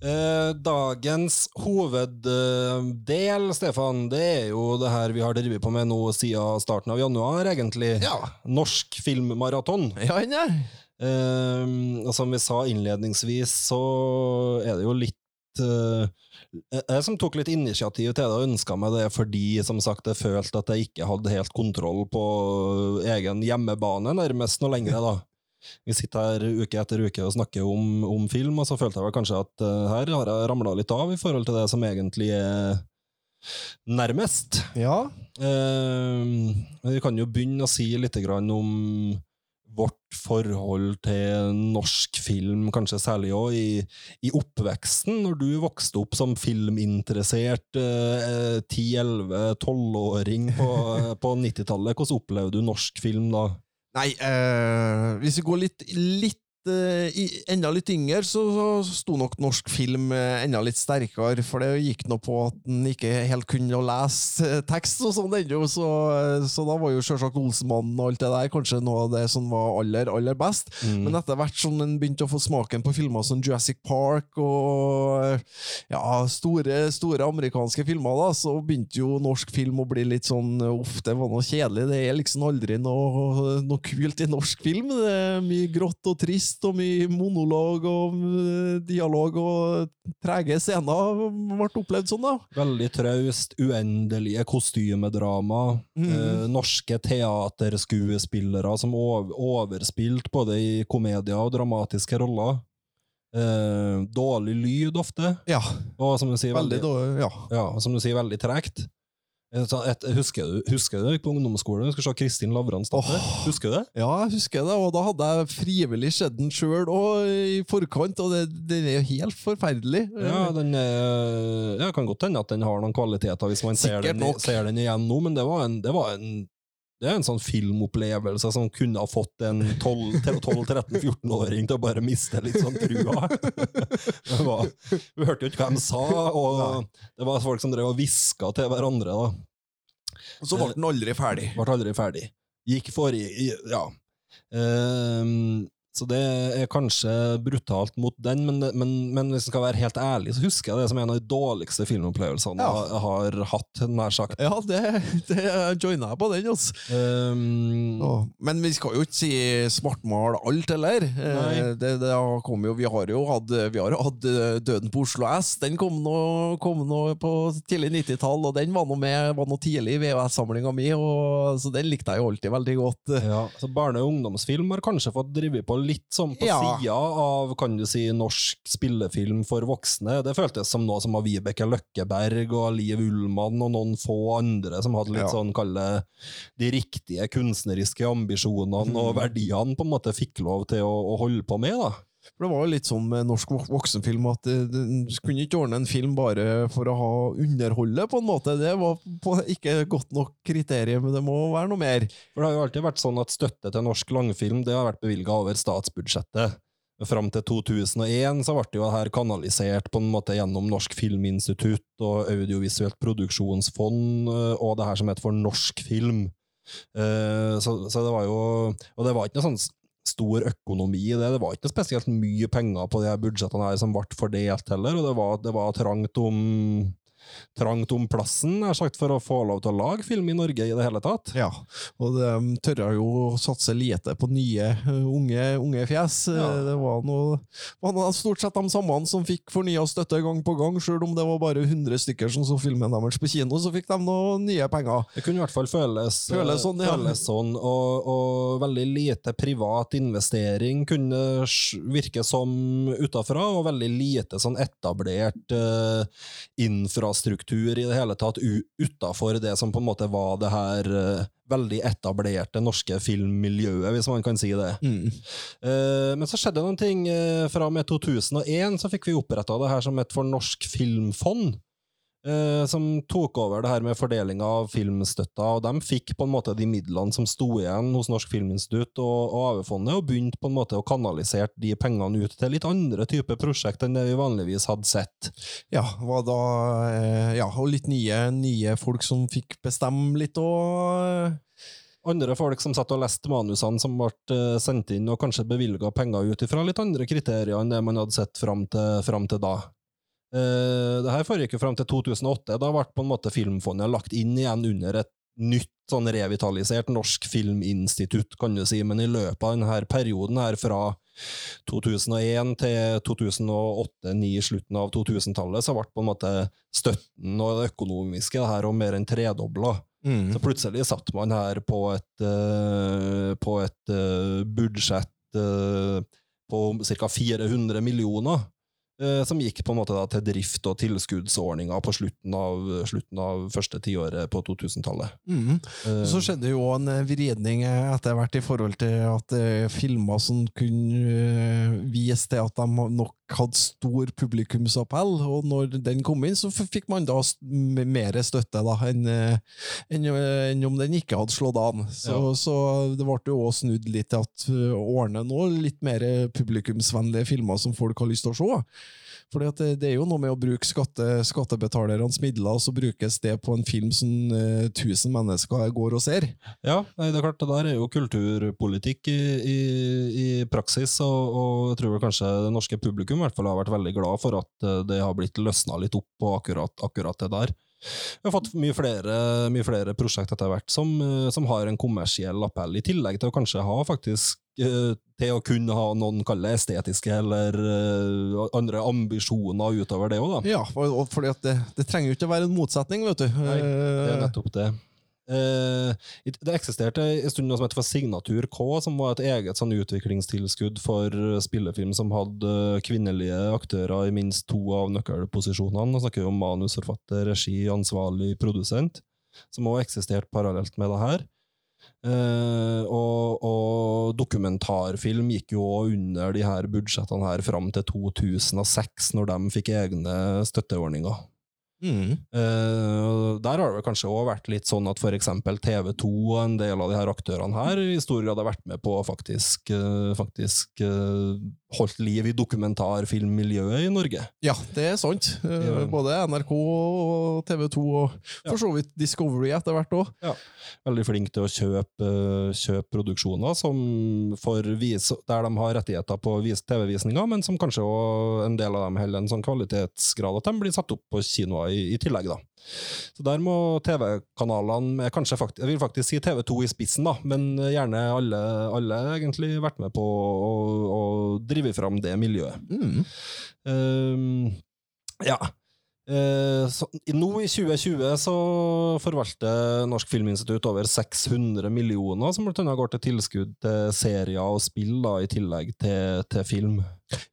Dagens hoveddel, Stefan, det er jo det her vi har drevet på med nå siden starten av januar, egentlig. Ja. Norsk filmmaraton. Ja, den er. Eh, og som vi sa innledningsvis, så er det jo litt eh, Jeg som tok litt initiativ til det og ønska meg det fordi som sagt, jeg følte at jeg ikke hadde helt kontroll på egen hjemmebane, nærmest noe lenger. da. Vi sitter her uke etter uke og snakker om, om film, og så følte jeg vel kanskje at uh, her har jeg ramla litt av i forhold til det som egentlig er nærmest. Ja. Uh, vi kan jo begynne å si litt grann om vårt forhold til norsk film, kanskje særlig òg i, i oppveksten, når du vokste opp som filminteressert uh, 10-11-12-åring på, på 90-tallet. Hvordan opplevde du norsk film da? Nei, eh, hvis vi går litt, litt i, enda litt yngre, så, så sto nok norsk film eh, enda litt sterkere, for det gikk nå på at en ikke helt kunne lese eh, tekst og sånn ennå, så, så da var jo selvsagt Olsemannen og alt det der kanskje noe av det som var aller, aller best. Men etter hvert som en begynte å få smaken på filmer som Jurassic Park og ja, store, store amerikanske filmer, da, så begynte jo norsk film å bli litt sånn Uff, det var noe kjedelig. Det er liksom aldri noe, noe kult i norsk film. Det er mye grått og trist og mye monolog og eh, dialog og trege scener ble opplevd sånn, da. Veldig traust, uendelige kostymedrama. mm. Eh, norske teaterskuespillere som ov overspilte både i komedier og dramatiske roller. Eh, dårlig lyd ofte, Ja, og som du sier, veldig veldig. Ja. ja, som du sier, veldig tregt. Eh, Et, husker, du, husker du på ungdomsskolen? Du skal se Kristin Lavrans datter. Oh, Husker du det? Ja, jeg husker det, og da hadde jeg frivillig sett den sjøl i forkant, og det er jo helt forferdelig. Ja, den er, ja, kan godt hende at den har noen kvaliteter hvis man ser den, ser den igjen nå, men det var en, det var en det er en sånn filmopplevelse som kunne ha fått en 12-13-14-åring til å bare miste litt sånn trua. Var, vi hørte jo ikke hva de sa, og det var folk som drev og hviska til hverandre. da. Og så ble den aldri ferdig. Ble aldri ferdig. Gikk for i i- Ja. Ehm, så det er kanskje brutalt mot den, men, men, men hvis jeg skal være helt ærlig, så husker jeg det som en av de dårligste filmopplevelsene Ja. jeg har hatt, nær sagt. Ja, det, det joina jeg på den, altså. Um, Men vi skal jo ikke si svartmal alt, heller. Eh, Det, det jo, vi har jo hatt, vi har hatt eh, Døden på Oslo S. Den kom nå, kom nå på tidlig 90-tall, og den var nå med var nå tidlig i VHS-samlinga mi, og, så den likte jeg jo alltid veldig godt. ja, så Barne- og ungdomsfilm har kanskje fått drive på litt sånn på Ja. sida av kan du si, norsk spillefilm for voksne. Det føltes som noe som av Vibeke Løkkeberg og Liv Ullmann og noen få andre som hadde litt Ja. sånn, kalle de riktige kunstneriske ambisjonene og Mhm. verdiene på en måte fikk lov til å, å holde på med. da. For Det var jo litt sånn med norsk voksenfilm at du kunne ikke ordne en film bare for å ha underholde, på en måte. Det var ikke godt nok kriterium, men det må være noe mer. For det har jo alltid vært sånn at støtte til norsk langfilm det har vært bevilga over statsbudsjettet. Fram til 2001 så ble det jo her kanalisert på en måte gjennom Norsk Filminstitutt og Audiovisuelt Produksjonsfond øh, og det her som heter for norsk film. Eh, Så, så det var jo Og det var ikke noe sånn stor økonomi i det. Det var ikke spesielt mye penger på de her budsjettene her som ble fordelt heller, og det var, det var trangt om trangt om plassen, nær sagt, for å få lov til å lage film i Norge i det hele tatt. Ja, og de tørra jo å satse lite på nye, eh, unge, unge fjes. Eh, Ja. Det var noe, var noe stort sett de samme som fikk fornya støtte gang på gang, selv om det var bare 100 stykker som så filmen deres på kino, så fikk de noe nye penger. Det kunne i hvert fall føles, Føles sånn, ja. føles sånn og, og veldig lite privat investering kunne virke som utafra, og veldig lite sånn etablert uh, infrastruktur i det hele tatt utafor det som på en måte var det her eh, veldig etablerte norske filmmiljøet, hvis man kan si det. Eh, men så skjedde noen ting. Uh, fra og med 2001 så fikk vi oppretta det her som et for norsk filmfond. Eh, som tok over det her med fordelinga av filmstøtta, og de fikk på en måte de midlene som sto igjen hos Norsk Filminstitutt og, og AV-fondet, og begynte på en måte å kanalisere de pengene ut til litt andre typer prosjekt enn det vi vanligvis hadde sett. Ja, var da, eh, ja og litt nye, nye folk som fikk bestemme litt og Andre folk som satt og leste manusene som ble eh, sendt inn, og kanskje bevilga penger ut ifra litt andre kriterier enn det man hadde sett fram til, fram til da. Eh, det her foregikk jo fram til 2008. Da ble på en måte Filmfondet lagt inn igjen under et nytt, sånn revitalisert norsk filminstitutt, kan du si. Men i løpet av denne perioden her fra 2001 til 2008-2009, slutten av 2000-tallet, så ble på en måte støtten og det økonomiske det her og mer enn tredobla. Mm. Så plutselig satt man her på et, uh, på et uh, budsjett på ca. 400 millioner, som gikk på en måte til drift og tilskuddsordninger på slutten av, slutten av første tiåret på 2000-tallet. Mm. Eh, Så skjedde jo en eh, vridning eh, etter hvert i forhold til at eh, filmer som kunne eh, vise til at de nok hadde stor publikumsappell, og når den kom inn, så fikk man da mer støtte da, enn eh, enn, eh, om den ikke hadde slått an. Så, Ja. så det ble jo også snudd litt til at eh, ordne nå litt mer publikumsvennlige filmer som folk har lyst til å se. Fordi det, det er jo noe med å bruke skatte, skattebetalernes midler, og så brukes det på en film som uh, tusen mennesker går og ser. Ja, nei, det er klart, det der er jo kulturpolitikk i, i, i praksis, og, og jeg tror kanskje det norske publikum i hvert fall har vært veldig glad for at eh, det har blitt løsna litt opp på akkurat, akkurat det der. Vi har fått mye flere, mye flere prosjekt etter hvert som, eh, som har en kommersiell appell, i tillegg til å kanskje ha faktisk eh, til å kunne ha noen kalle estetiske eller eh, andre ambisjoner utover det òg, da. Ja, for, for det, det trenger jo ikke å være en motsetning, vet du. Nei, Det er Eh, nettopp det. Eh, det eksisterte en stund noe som het for Signatur K, som var et eget sånn utviklingstilskudd for spillefilm som hadde kvinnelige aktører i minst to av nøkkelposisjonene. Nå snakker vi om manusforfatter, regi, ansvarlig produsent, som også eksisterte parallelt med det her. Eh, og, og dokumentarfilm gikk jo under de her budsjettene her fram til 2006, når de fikk egne støtteordninger. Mm. Eh, der har det kanskje også vært litt sånn at eksempel TV2 og en del av de her aktørene her i stor grad har vært med på å faktisk, eh, faktisk eh, holdt liv i dokumentarfilmmiljøet i Norge. Ja, det er sant. Ja. Både NRK og TV 2, og Ja. for så vidt Discovery etter hvert òg. Veldig flink til å kjøpe, kjøpe produksjoner vise, der de har rettigheter på TV-visninger, men som kanskje òg en del av dem holder en sånn kvalitetsgrad at de blir satt opp på kinoer i, i tillegg. da. Så der må TV-kanalene, kanskje faktisk, jeg vil faktisk si TV2 i spissen, da, men gjerne alle, alle egentlig vært med på å, å drive fram det miljøet. Mm. Um, ja. Eh, så, nå i 2020 så forvalter Norsk Filminstitutt over 600 millioner, som bl.a. går til tilskudd til serier og spill, da, i tillegg til, til film.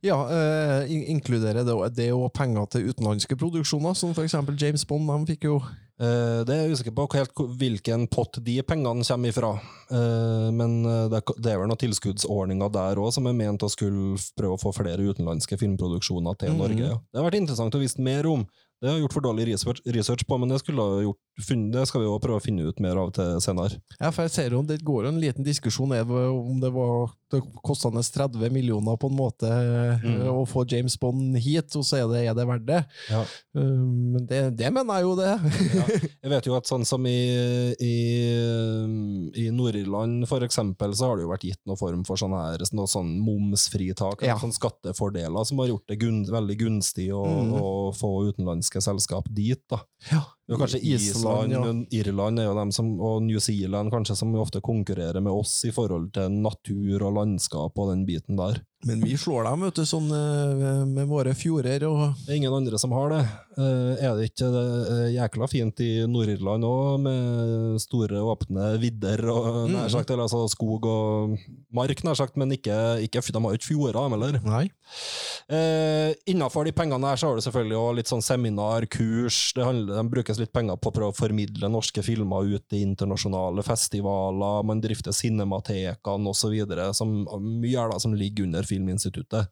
Ja, eh, inkluderer det, det og penger til utenlandske produksjoner, som for eksempel James Bond. De fikk jo Eh, det er jeg usikker på helt hvilken pott de pengene kommer ifra. Eh, men eh, det, det er vel noen tilskuddsordninger der òg som er ment å skulle prøve å få flere utenlandske filmproduksjoner til Mhm. Norge. Det har vært interessant å vise mer om. Det har jeg gjort for dårlig research, på, men det, skulle ha gjort, funn- det skal vi jo prøve å finne ut mer av til senere. Ja, for jeg ser jo det går jo en liten diskusjon om det var kostende 30 millioner på en måte eh, Mm. å få James Bond hit, og så er det, er det verdt det. Ja. Eh, Men det, det mener jeg jo det. Jeg vet jo at sånn som i, i, i Nord-Irland for eksempel, så har det jo vært gitt noen form for sånn her, noe sånn momsfritak, Ja. sånn skattefordeler, som har gjort det gun, veldig gunstig å, Mm. å få utenlandske selskap dit. da. Ja. Jo kanskje Island, Island, ja. Irland er jo dem som, og New Zealand kanskje som ofte konkurrerer med oss i forhold til natur og landskap og den biten der. Men vi slår dem, vet du, sånn eh, med våre fjorder og Det er ingen andre som har det. Eh, er det ikke er jækla fint i Nord-Irland òg, med store, åpne vidder og nær sagt, eller altså skog og mark, nær sagt, men ikke, ikke de har jo ikke fjorder, de heller. Nei. Eh, Innafor de pengene her så har du selvfølgelig også litt sånn seminar, kurs, det handler, de brukes litt penger på å prøve å formidle norske filmer ut i internasjonale festivaler, man drifter cinematekene osv., som mye er da som ligger under Filminstituttet.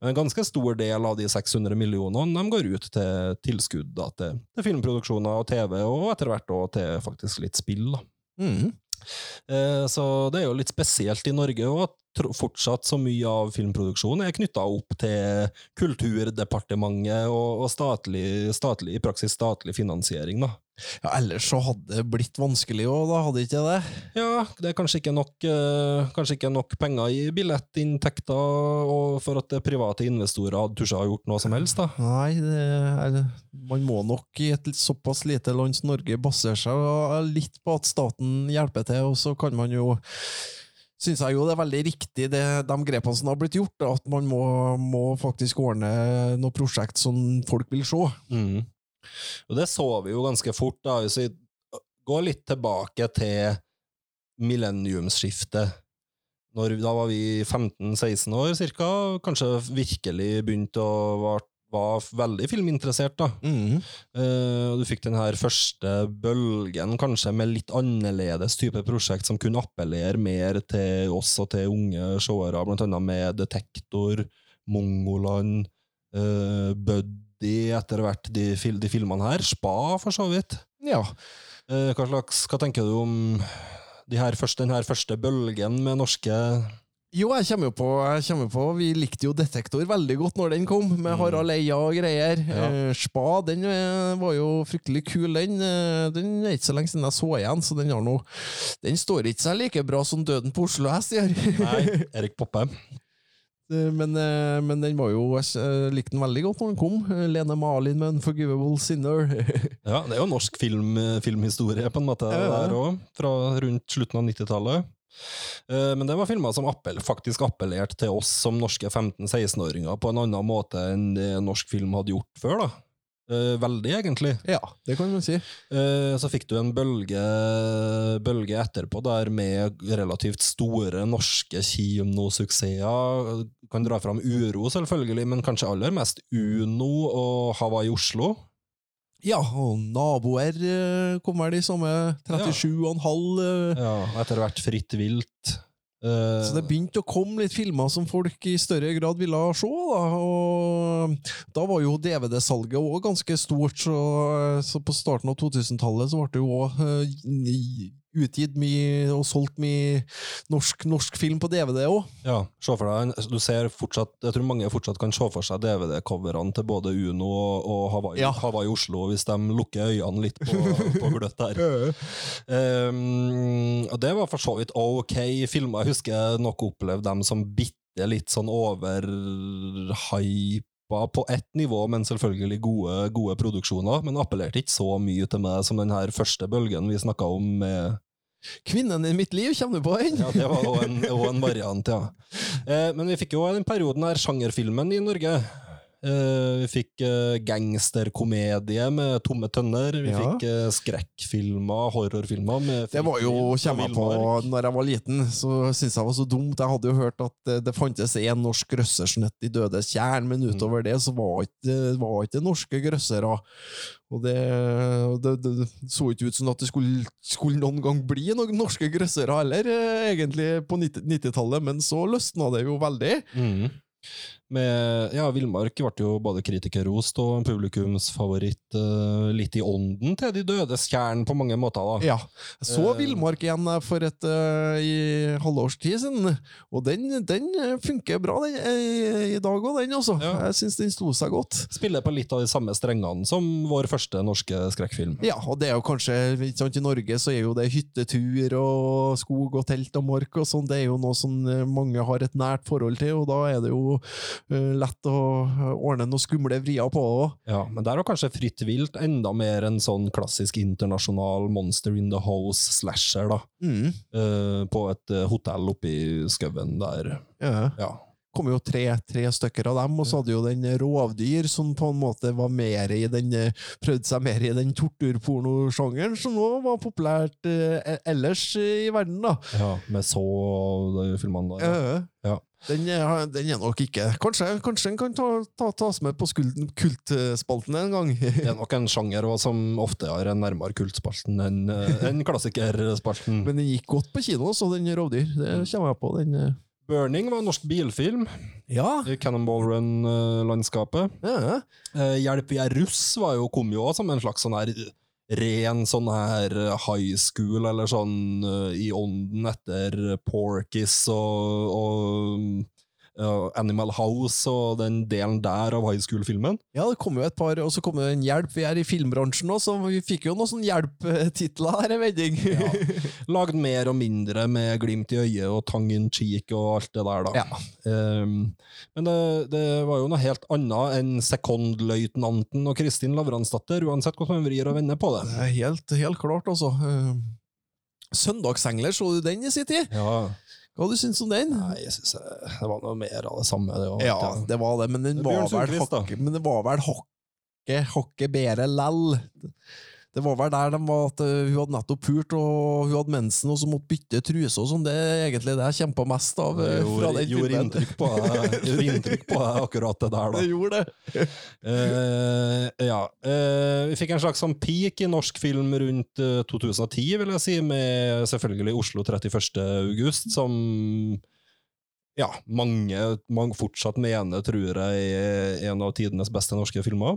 Men en ganske stor del av de 600 millionene de går ut til tilskudd da, til, til filmproduksjoner og TV, og etter hvert også til faktisk litt spill. Mm. Eh, Så det er jo litt spesielt i Norge òg at fortsatt så mye av filmproduksjonen er knytta opp til Kulturdepartementet og, og statlig, statlig, i praksis statlig finansiering, da. Ja, ellers så hadde det blitt vanskelig òg, da, hadde ikke det? Ja, det er kanskje ikke nok, eh, kanskje ikke nok penger i billettinntekter og for at det private investorer hadde tusja ha gjort noe som helst, da. Nei, det er, man må nok i et såpass lite land som Norge basere seg litt på at staten hjelper til, og så kan man jo Synes jeg jo det er veldig riktig, det, de grepene som har blitt gjort, at man må, må faktisk ordne noe prosjekt som folk vil se. Mm. Og det så vi jo ganske fort, da. Hvis vi går litt tilbake til millenniumsskiftet. Når, da var vi 15-16 år, cirka. Kanskje virkelig begynte å være var veldig filminteressert, da. Mm. Uh, du fikk den her første bølgen, kanskje med litt annerledes type prosjekt som kunne appellere mer til oss og til unge seere, blant annet med Detektor, Mongoland, eh, Buddy, etter hvert de, fil de filmene her. Spa, for så vidt. Ja. Eh, hva, slags, hva tenker du om de her første, den her første bølgen med norske Jo, jeg kommer jo på, kommer på Vi likte jo Detektor veldig godt når den kom, med Harald Eia og greier. Ja. Eh, Spa den eh, var jo fryktelig kul, den. Eh, Den er ikke så lenge siden jeg så igjen, så den har noe Den står ikke seg like bra som Døden på Oslo S gjør. Nei, Erik Poppe. Eh, Men, eh, men den var jo Jeg eh, likte den veldig godt når den kom. Lene Malin med 'Unforgivable Sinner'. Ja, det er jo norsk film, filmhistorie, på en måte, Ja, ja. der òg, fra rundt slutten av 90-tallet. Eh, Men det var filmer som appell, faktisk appellerte til oss som norske 15-16-åringer på en annen måte enn det norsk film hadde gjort før. da. Eh, Veldig, egentlig. ja, det kan man si. Eh, Så fikk du en bølge, bølge etterpå der med relativt store norske kinosuksesser. Kan dra fram Uro, selvfølgelig, men kanskje aller mest Uno og Hawaii Oslo. Ja, og naboer eh, kom vel i samme 37,5. ja. Ja, etter hvert Fritt vilt. Eh, Så det begynte å komme litt filmer som folk i større grad ville se. Da, og da var jo DVD-salget òg ganske stort, så, så på starten av 2000-tallet så ble det jo òg utgitt mye og solgt mye norsk, norsk film på DVD òg. Ja, se for deg, du ser fortsatt, jeg tror mange fortsatt kan se for seg DVD-coverne til både Uno og, Hawaii, Ja. Hawaii Oslo, hvis de lukker øynene litt på, på gløtt der. Um, og det var for så vidt ok filmer. Jeg husker nok opplevde dem som bitte litt sånn overhypa på ett nivå, men selvfølgelig gode, gode produksjoner. Men appellerte ikke så mye til meg som den her første bølgen vi snakka om. med Kvinnen i mitt liv, kommer du på den? ja, det var også en, en variant, ja. Eh, men vi fikk jo den perioden her sjangerfilmen i Norge. Eh, vi fikk eh, gangsterkomedie med Tomme tønner. Vi Ja. fikk eh, skrekkfilmer, horrorfilmer. Det var jo, kommer på, når jeg var liten, så syntes jeg var så dumt. Jeg hadde jo hørt at det, det fantes en norsk grøssersnøtt i Dødes tjern, men utover det så var ikke, var ikke norske grøssere. Og det, det, det, det så ikke ut som at det skulle, skulle noen gang bli noen norske grøssere heller, egentlig, på 90 90-tallet, men så løsna det jo veldig. Mhm. Med, ja, Villmark ble jo både kritikerrost og en publikumsfavoritt. uh, litt i ånden til De dødes kjern på mange måter. da. Ja. Jeg så uh, Villmark igjen eh, for et uh, i halvårs tid siden, og den, den funker bra den, i, i dag òg, den også. Ja. Jeg syns den sto seg godt. Spiller på litt av de samme strengene som vår første norske skrekkfilm. Ja, og det er jo kanskje ikke sant, I Norge så er jo det hyttetur og skog og telt og mark og sånn, det er jo noe som mange har et nært forhold til, og da er det jo lett å eh, ordne noen skumle vrier på det òg. Ja, men der var kanskje Fritt vilt enda mer en sånn klassisk internasjonal Monster in the House-slasher, da. Mm. Uh, på et eh, hotell oppe i skauen der. Ja. Ja. kom jo tre, tre stykker av dem, og så hadde jo den rovdyr som på en måte var mer i den eh, prøvde seg mer i den torturpornosjangeren, som nå var populært eh, ellers i verden, da. ja med så filmene der. Ja. Ja. Den, er, den er nok ikke Kanskje, kanskje den kan ta, ta, tas med på skulden, kultspalten en gang. Det er nok en sjanger også, som ofte har en nærmere kultspalten enn en enn klassikerspalten. Men den gikk godt på kino, så den rovdyr. Det kommer jeg på. den... eh. Burning var en norsk bilfilm Ja. i Cannonball Run-landskapet. ja. Eh, Hjelp, vi er russ var jo, kom jo som en slags sånn her ren sånn her high school, eller sånn eh, i ånden etter Porkis og, og ja, Animal House og den delen der av high school-filmen. Ja, det kom jo et par, og så kom det en hjelp. Vi er i filmbransjen nå, så vi fikk jo noen sånne hjelptitler her i ja. Lagd mer og mindre med glimt i øyet og tang in cheek og alt det der, da. Ja. Um, men det, det var jo noe helt annet enn sekondløytnanten og Kristin Lavransdatter, uansett hvordan man vrir og vender på det. Det helt, helt klart, altså. Eh, Søndagsengler, så du den i sin tid? Ja. Hva du syns om den? Nei, jeg synes det var noe mer av det samme. Det, var, Ja, det var det, men den Det var vel hakket, hakket bedre lell. Det var vel der de var at eh, hun hadde nettopp pult, og hun hadde mensen, og så måtte bytte truse og sånn. Det er egentlig det jeg kjempa mest av eh, gjorde, den gjorde inntrykk på deg, gjorde inntrykk på deg, akkurat det der, da. Det gjorde det. Uh, ja. Uh, vi fikk en slags sånn peak i norsk film rundt eh, 2010, vil jeg si, med selvfølgelig Oslo 31. august, som ja, mange, mange fortsatt mener, tror jeg, er en av tidenes beste norske filmer.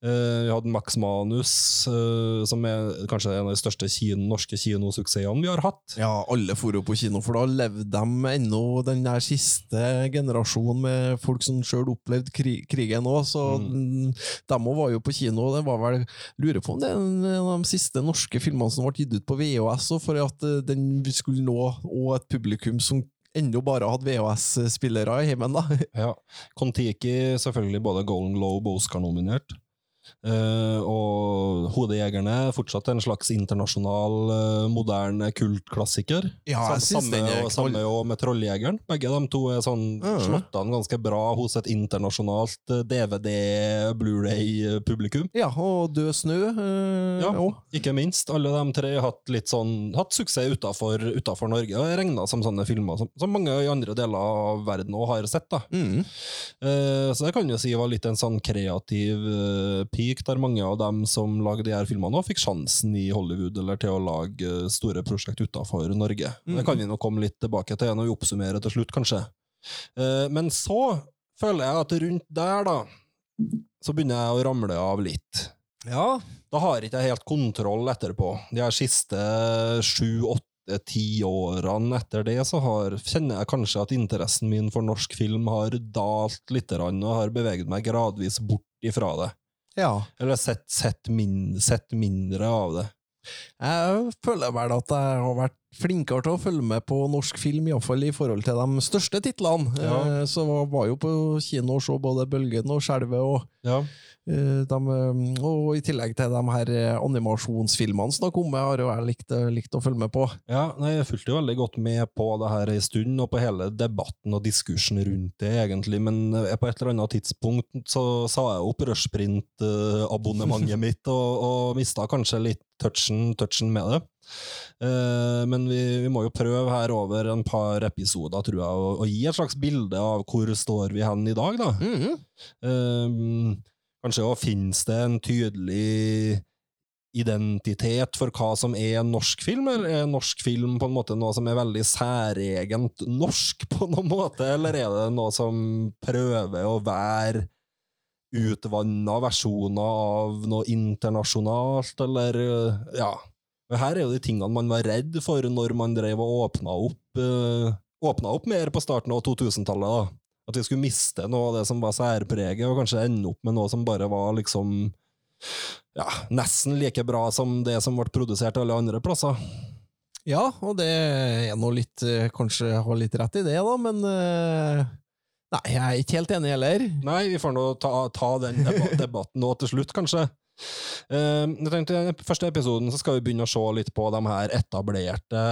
Eh, vi hadde Max Manus, uh, som er kanskje en av de største kino, norske kinosuksessene vi har hatt. Ja, alle dro på kino, for da levde de ennå den der siste generasjonen med folk som sjøl opplevde krig, krigen òg, så mm. de òg var jo på kino. Det var vel Lurer på om det er en av de siste norske filmene som ble gitt ut på VHS, for at eh, den skulle nå og et publikum som ennå bare hadde VHS-spillere i heimen, da. Ja. Kon-Tiki selvfølgelig både Golden Globe og Oscar-nominert. Eh, og Hodejegerne fortsatt en slags internasjonal, eh, moderne kultklassiker. Ja, jeg synes den er samme, og, samme og med Trolljegeren. Begge de to er sånn Ja. slått an ganske bra hos et internasjonalt eh, DVD-Blu-ray-publikum. Ja, og Død snø eh, Ja, også. ikke minst. Alle de tre har hatt litt sånn Hatt suksess utafor Norge, og regna som sånne filmer som, som mange i andre deler av verden òg har sett. da. Mm. Uh, Så det kan jo si var litt en sånn kreativ eh, peak, der mange av dem som lagde de her filmene, også fikk sjansen i Hollywood eller til å lage eh, store prosjekt utenfor Norge. Det kan vi nok komme litt tilbake til når vi oppsummerer til slutt, kanskje. Eh, Men så føler jeg at rundt der, da, så begynner jeg å ramle av litt. Ja. Da har ikke jeg helt kontroll etterpå. De her siste sju, åtte, ti årene etter det, så har, kjenner jeg kanskje at interessen min for norsk film har dalt litt, og har beveget meg gradvis bort ifra det. Ja. Eller sett, sett, min, sett mindre av det. Jeg føler vel at jeg har vært flinkere til å følge med på norsk film, iallfall i forhold til de største titlene. Ja. Eh, Så var jo på kino og så både Bølgen og Skjelvet, og, Ja. eh, dem, eh, og i tillegg til de her animasjonsfilmene som har kommet, har jo jeg likt, likt å følge med på. Ja, nei, Jeg fulgte jo veldig godt med på det her en stund, og på hele debatten og diskursen rundt det, egentlig. Men på et eller annet tidspunkt så sa jeg opp Rushprint-abonnementet mitt, og, og mista kanskje litt touchen, touchen med det. Eh, men vi, vi må jo prøve her over en par episoder, tror jeg, å, å gi et slags bilde av hvor står vi hen i dag, da. Eh, kanskje også finnes det en tydelig identitet for hva som er norsk film, eller er norsk film på en måte noe som er veldig særegent norsk, på noen måte, eller er det noe som prøver å være utvanna versjoner av noe internasjonalt, eller ja. Her er jo de tingene man var redd for når man drev og åpna opp, øh, åpna opp mer på starten av 2000-tallet. At vi skulle miste noe av det som var særpreget, og kanskje ende opp med noe som bare var liksom ja, nesten like bra som det som ble produsert alle andre plasser. Ja, og det er nå litt eh, Kanskje jeg har litt rett i det, da, men eh, Nei, jeg er ikke helt enig heller. Nei, vi får nå ta, ta den debatten nå til slutt, kanskje. Eh, jeg tenkte I den første episoden så skal vi begynne å se litt på de her etablerte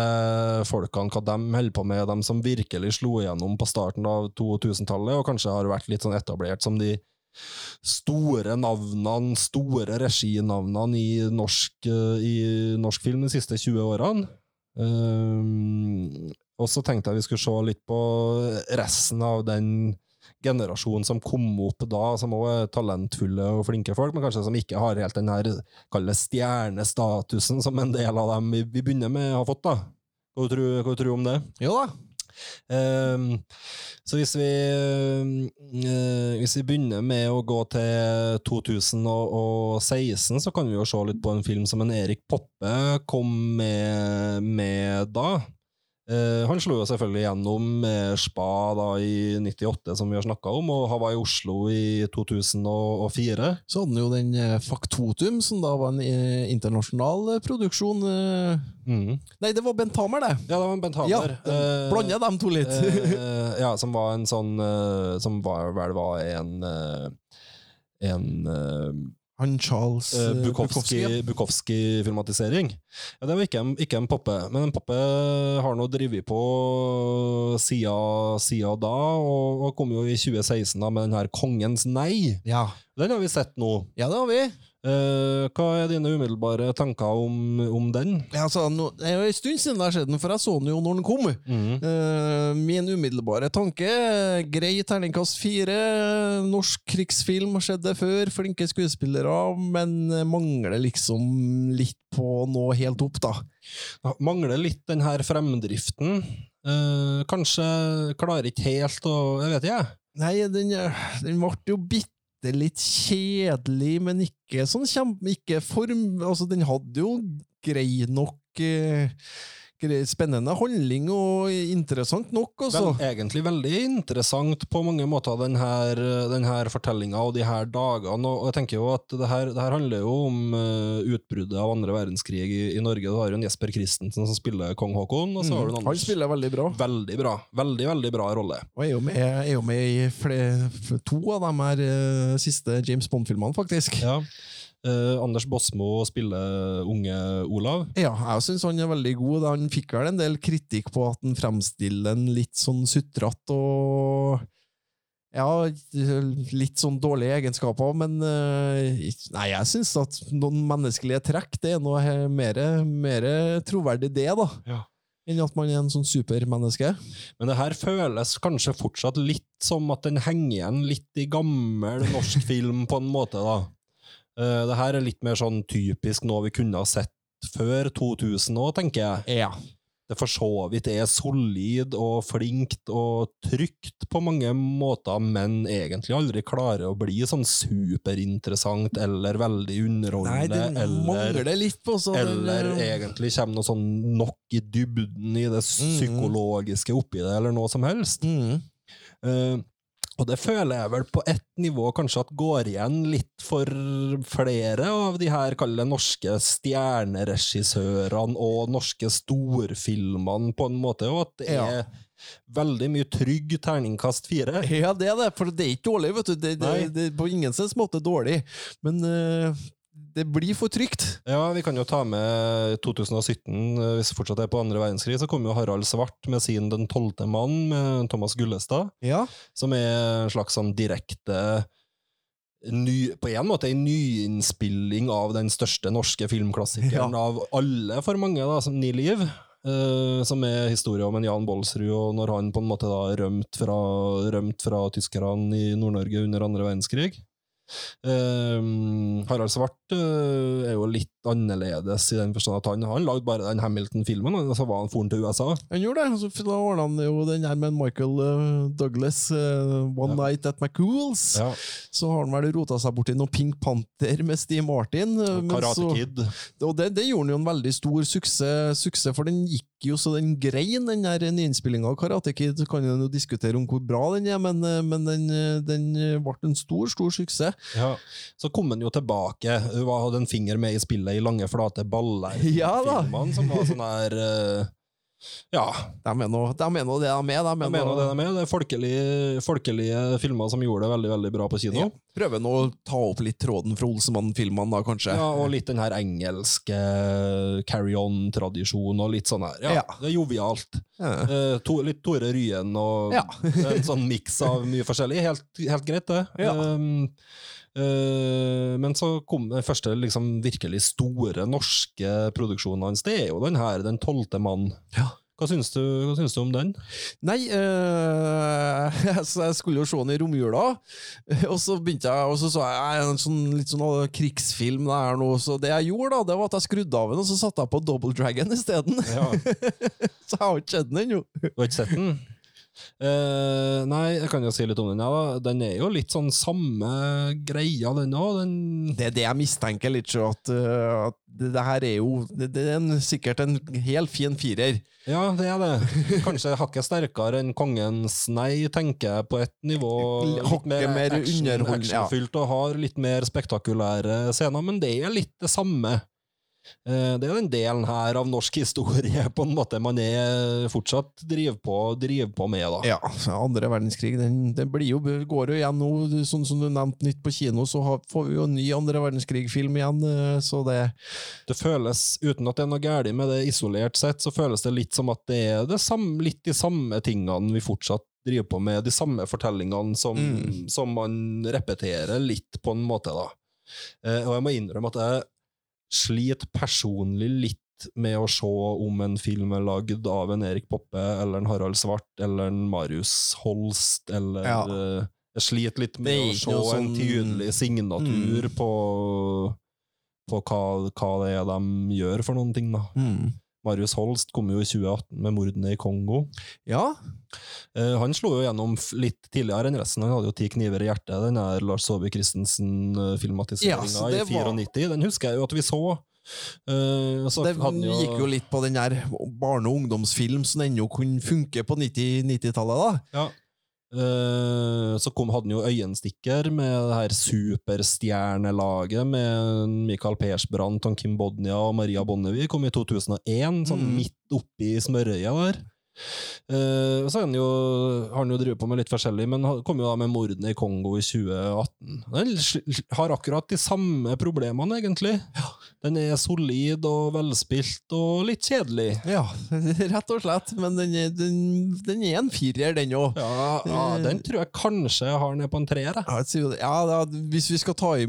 folkene, hva de holder på med, de som virkelig slo igjennom på starten av 2000-tallet, og kanskje har vært litt sånn etablert som de store navnene, store reginavnene i norsk, eh, i norsk film de siste 20 årene. Eh, og så tenkte jeg vi skulle se litt på resten av den generasjonen som kom opp da, som også er talentfulle og flinke folk, men kanskje som ikke har helt den her stjernestatusen som en del av dem vi, begynner med har fått. da. Hva du tror du om det? Jo da. Um, så hvis vi, uh, hvis vi begynner med å gå til 2016, så kan vi jo se litt på en film som en Erik Poppe kom med, med da. Eh, han slo jo selvfølgelig gjennom med Spa da i 98, som vi har snakka om, og han var i Oslo i 2004. Så hadde han jo den eh, Faktotum, som da var en eh, internasjonal produksjon. Mm. Nei, det var Bent Hamer, det! Ja, det var en Bent Ja, Hamer. den- Blander dem to litt. Ja, som var en sånn Som var, vel var en En Han Charles eh, eh, Bukowski, ja. Bukowski- Bukowski-filmatisering. Ja, det var ikke en, ikke en Poppe, men en Poppe har nå drevet på siden, sida da, og, og kom jo i 2016 da med den her Kongens nei. Ja. Den har vi sett nå. ja, det har vi. Eh, hva er dine umiddelbare tanker om, om den? Ja, altså, no, det er jo en stund siden jeg har skjedd den, for jeg så den jo når den kom. Eh, min umiddelbare tanke grei terningkast fire. Norsk krigsfilm, har skjedd det før. Flinke skuespillere, men mangler liksom litt på noe nå helt opp, da. Ja, Mangler litt den her fremdriften. Uh, kanskje klarer ikke helt å Jeg vet ikke, jeg. Nei, den, den ble jo bitte litt kjedelig, men ikke sånn kjempe... Ikke form... Altså, den hadde jo grei nok eh, Spennende handling og interessant nok, altså. Vel, egentlig veldig interessant på mange måter, den her, den fortellinga og de her dagene. Og jeg tenker jo at det her, det her handler jo om eh, utbruddet av andre verdenskrig i, i Norge. Du har jo en Jesper Christensen som spiller kong Haakon, og så har du en Mm. Han spiller veldig bra. Veldig bra. Veldig, veldig bra rolle. Og er jo med, er jo med i flere, to av de her eh, siste James Bond-filmene, faktisk. Ja. Eh, Anders Bosmo spiller unge Olav. Ja, jeg syns han er veldig god. Han fikk vel en del kritikk på at han fremstiller en litt sånn sutrete og ja, litt sånn dårlige egenskaper, men eh, Nei, jeg syns at noen menneskelige trekk, det er noe mer, mer troverdig, det, da. Ja. Enn at man er en sånn supermenneske. Men det her føles kanskje fortsatt litt som at den henger igjen litt i gammel norsk film, på en måte, da. Eh, det her er litt mer sånn typisk noe vi kunne ha sett før 2000 òg, tenker jeg. Ja. Det for så vidt er solid og flinkt og trygt på mange måter, men egentlig aldri klarer å bli sånn superinteressant eller veldig Nei, det den eller mangler litt på sånn. eller egentlig kommer noe sånn nok i dybden i det psykologiske oppi det, eller noe som helst. mm. Eh, og det føler jeg vel på ett nivå kanskje at går igjen litt for flere av de her kalle norske stjerneregissørene og norske storfilmene, på en måte, og at det Ja. er veldig mye trygg terningkast fire. Ja, det er det, for det er ikke dårlig, vet du. Det, det, det på ingen måte dårlig, men eh, det blir for trygt. Ja, vi kan jo ta med 2017, eh, hvis vi fortsatt er på andre verdenskrig, så kom jo Harald Svart med sin Den tolvte mann, med Thomas Gullestad. Ja. som er en slags sånn direkte ny, På en måte en nyinnspilling av den største norske filmklassikeren av alle for mange, da, som Ni liv. Uh, som er historien om en Jan Bolsrud, og når han på en måte da rømt fra, rømt fra tyskerne i Nord-Norge under andre verdenskrig. Eh, Harald Svart eh, er jo litt annerledes i den forstand at han, han lagde bare den Hamilton-filmen, og så var han foren til USA. Han gjorde det. Så da ordna han jo den her med Michael eh, Douglas, uh, One Ja. Night at McCools. Ja. Så har han vel rota seg borti noe Pink Panther med Steve Martin. eh, Og Karate Kid. Og det, det gjorde han jo en veldig stor suksess, suksess for den gikk jo så den grein, den der nyinnspillinga av Karate Kid. Så kan en jo diskutere om hvor bra den er, men, men den, den ble en stor, stor suksess. Ja, Så kom han jo tilbake. Hun hadde en finger med i spillet i Lange, flate baller. Ja da. Filmene som var sånn her uh, Ja, De er nå de det de er. De er det de er. Det er folkelige, folkelige filmer som gjorde det veldig veldig bra på kino. Ja. Prøver nå å ta opp litt tråden fra Olsemann-filmene, da, kanskje. Ja, og litt den her engelske carry on-tradisjonen og litt sånn her. Ja, Ja. Det er jovialt. Ja. Uh, to, litt Tore Ryen og en sånn miks av mye forskjellig. Helt, helt greit, det. Ja. Um, eh, men så kom den første liksom, virkelig store norske produksjonen hans. Det er jo den her, Den tolvte mann. Ja. Hva syns du, hva syns du om den? Nei, øh, så jeg skulle jo se den i romjula, og så begynte jeg, og så så jeg «Nei, en sånn, litt sånn eh, krigsfilm der nå, så det jeg gjorde da, det var at jeg skrudde av den, og så satte jeg på Double Dragon isteden. Ja. så jeg har ikke sett den ennå. Du har ikke sett den? Eh, nei, jeg kan jo si litt om den. Ja. Den er jo litt sånn samme greia, den òg. Det er det jeg mistenker litt, så at, uh, at det, det her er jo Det, det er en, sikkert en helt fin firer. Ja, det er det. Kanskje hakket sterkere enn Kongens Nei, tenker jeg, på et nivå. Litt mer, mer action, actionfylt og har litt mer spektakulære scener, men det er litt det samme. Eh, Det er jo den delen her av norsk historie på en måte man er fortsatt driver på, driver på med. da. Ja, andre verdenskrig den, den blir jo, går jo igjen nå, sånn som du nevnte nytt på kino, så har, får vi jo en ny andre verdenskrig-film igjen, eh, så det Det føles, uten at det er noe galt med det isolert sett, så føles det litt som at det er det samme, litt de samme tingene vi fortsatt driver på med, de samme fortellingene som, Mm. som man repeterer litt på en måte, da. Eh, og jeg må innrømme at jeg sliter personlig litt med å se om en film er lagd av en Erik Poppe eller en Harald Svart eller en Marius Holst eller Ja. eh, Jeg sliter litt med å se en sånn- tydelig signatur på, på hva, hva det er de gjør for noen ting. da. mm. Marius Holst kom jo i 2018 med mordene i Kongo. Ja, Eh, han slo jo gjennom litt tidligere enn resten. Han hadde jo Ti kniver i hjertet, den der Lars Saabye Christensen-filmatiseringa Ja, i 94. Den husker jeg jo at vi så. Uh, så det jo- gikk jo litt på den der barne- og ungdomsfilm som ennå kunne funke på 90 90-tallet, da. Ja. Eh, så kom, hadde han jo Øyenstikker med det her superstjernelaget med Michael Persbrandt, Kim Bodnia og Maria Bonnevie. Kom i 2001, sånn Mm. midt oppi smørøyet der. Eh, så han, jo, har han jo drevet på med litt forskjellig, men kom jo da med mordene i Kongo i 2018. Den har akkurat de samme problemene, egentlig. Den er solid og velspilt og litt kjedelig. Ja, rett og slett. Men den er, den, den er en firer, den òg. Ja, ja, den tror jeg kanskje jeg har ned på en treer. Ja, ja, da, hvis vi skal ta, i,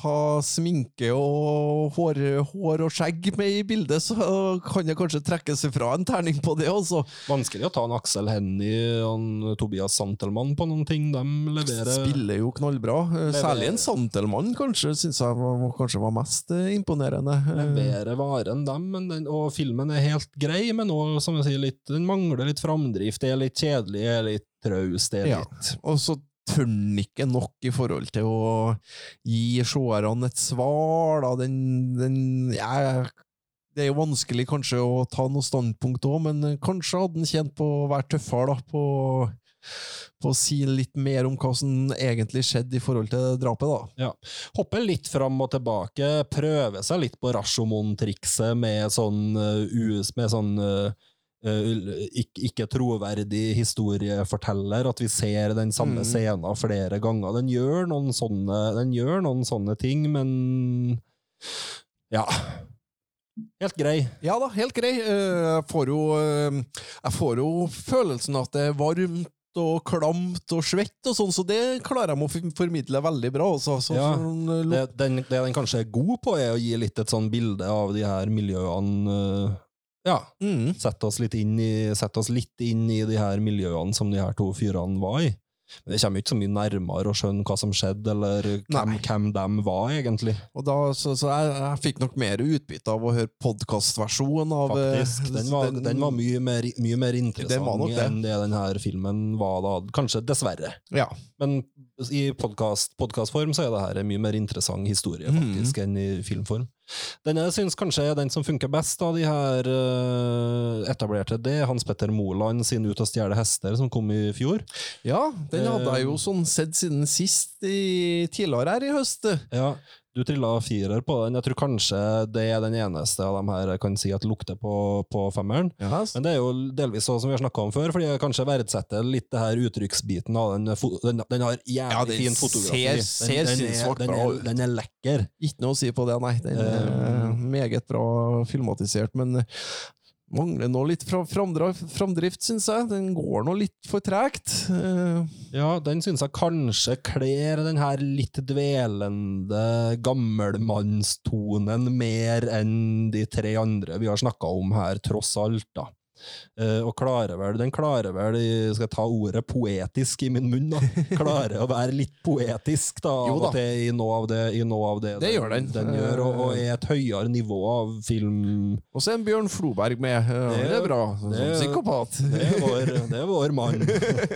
ta sminke og hår, hår og skjegg med i bildet, så kan det kanskje trekke seg fra en terning på det også. Vanskelig å ta en Aksel Hennie og en Tobias Santelmann på noen ting. De leverer Spiller jo knallbra. Leverer. Særlig en Santelmann kanskje syns jeg var, kanskje var mest eh, imponerende. Eh, leverer varen, dem. Men den, og filmen er helt grei, men også, som jeg sier, litt, den mangler litt framdrift. Det er litt kjedelig, det er litt traust. Det er Ja. litt Og så tør den ikke nok i forhold til å gi seerne et svar, da. Den, den jeg, Det er jo vanskelig kanskje å ta noe standpunkt òg, men kanskje hadde den tjent på å være tøffere, da. På, på å si litt mer om hva som egentlig skjedde i forhold til drapet, da. Ja. Hoppe litt fram og tilbake, prøve seg litt på Rashomon-trikset med sånn uh, med sånn uh, ikke, ikke troverdig historieforteller, at vi ser den samme Mm. scenen flere ganger. Den gjør noen sånne, den gjør noen sånne ting, men ja. Helt grei. Ja da, helt grei. Eh, Jeg får jo, eh, jeg får jo følelsen at det er varmt og klamt og svett og sånn, så det klarer jeg å formidle veldig bra. Så, Så Ja, eh, Det, den, det den kanskje er god på, er å gi litt et sånn bilde av de her miljøene. Ja, mm. sette oss litt inn i, sette oss litt inn i de her miljøene som de her to fyrene var i. Men det kommer ikke så mye nærmere å skjønne hva som skjedde, eller hvem, hvem de var, egentlig. Og da, så, så jeg, jeg fikk nok mer utbytte av å høre podkastversjonen av eh, Faktisk. Den var, den- den var mye, mer, mye mer interessant Den det. enn det denne filmen var da. Kanskje dessverre. Ja. Men i podkastform podcastform så er det her en mye mer interessant historie faktisk faktisk enn i filmform. Den jeg syns kanskje er den som funker best av de her uh, etablerte, det er Hans Petter Moland sin Ut og stjele hester, som kom i fjor. ja, den hadde jeg Eh. jo sånn sett siden sist, i, tidligere her i høst. Ja, du trilla firer på den. Jeg tror kanskje det er den eneste av dem her jeg kan si at lukter på, på femmeren. Yes. Men det er jo delvis sånn som vi har snakka om før, fordi jeg kanskje verdsetter litt det her uttrykksbiten av den. Den, den har jævlig Ja, den fin fotografi. ser- ser den, den, er, den, er, den er lekker. Ikke noe å si på det, nei. Den er Eh. meget bra filmatisert, men mangler nå litt fra, framdrift, syns jeg. Den går nå litt for tregt. Uh. Ja, den syns jeg kanskje kler den her litt dvelende gammelmannstonen mer enn de tre andre vi har snakka om her, tross alt, da. Eh, og klarer vel, den klarer vel, skal jeg ta ordet poetisk i min munn, da, klarer å være litt poetisk da, av og til i noe av det, i noe av det, Det gjør den. den gjør, og, og er et høyere nivå av film. Og så er en Bjørn Floberg med. Eh, Det, Det- er bra. Som det- psykopat. Det er vår, det er vår mann.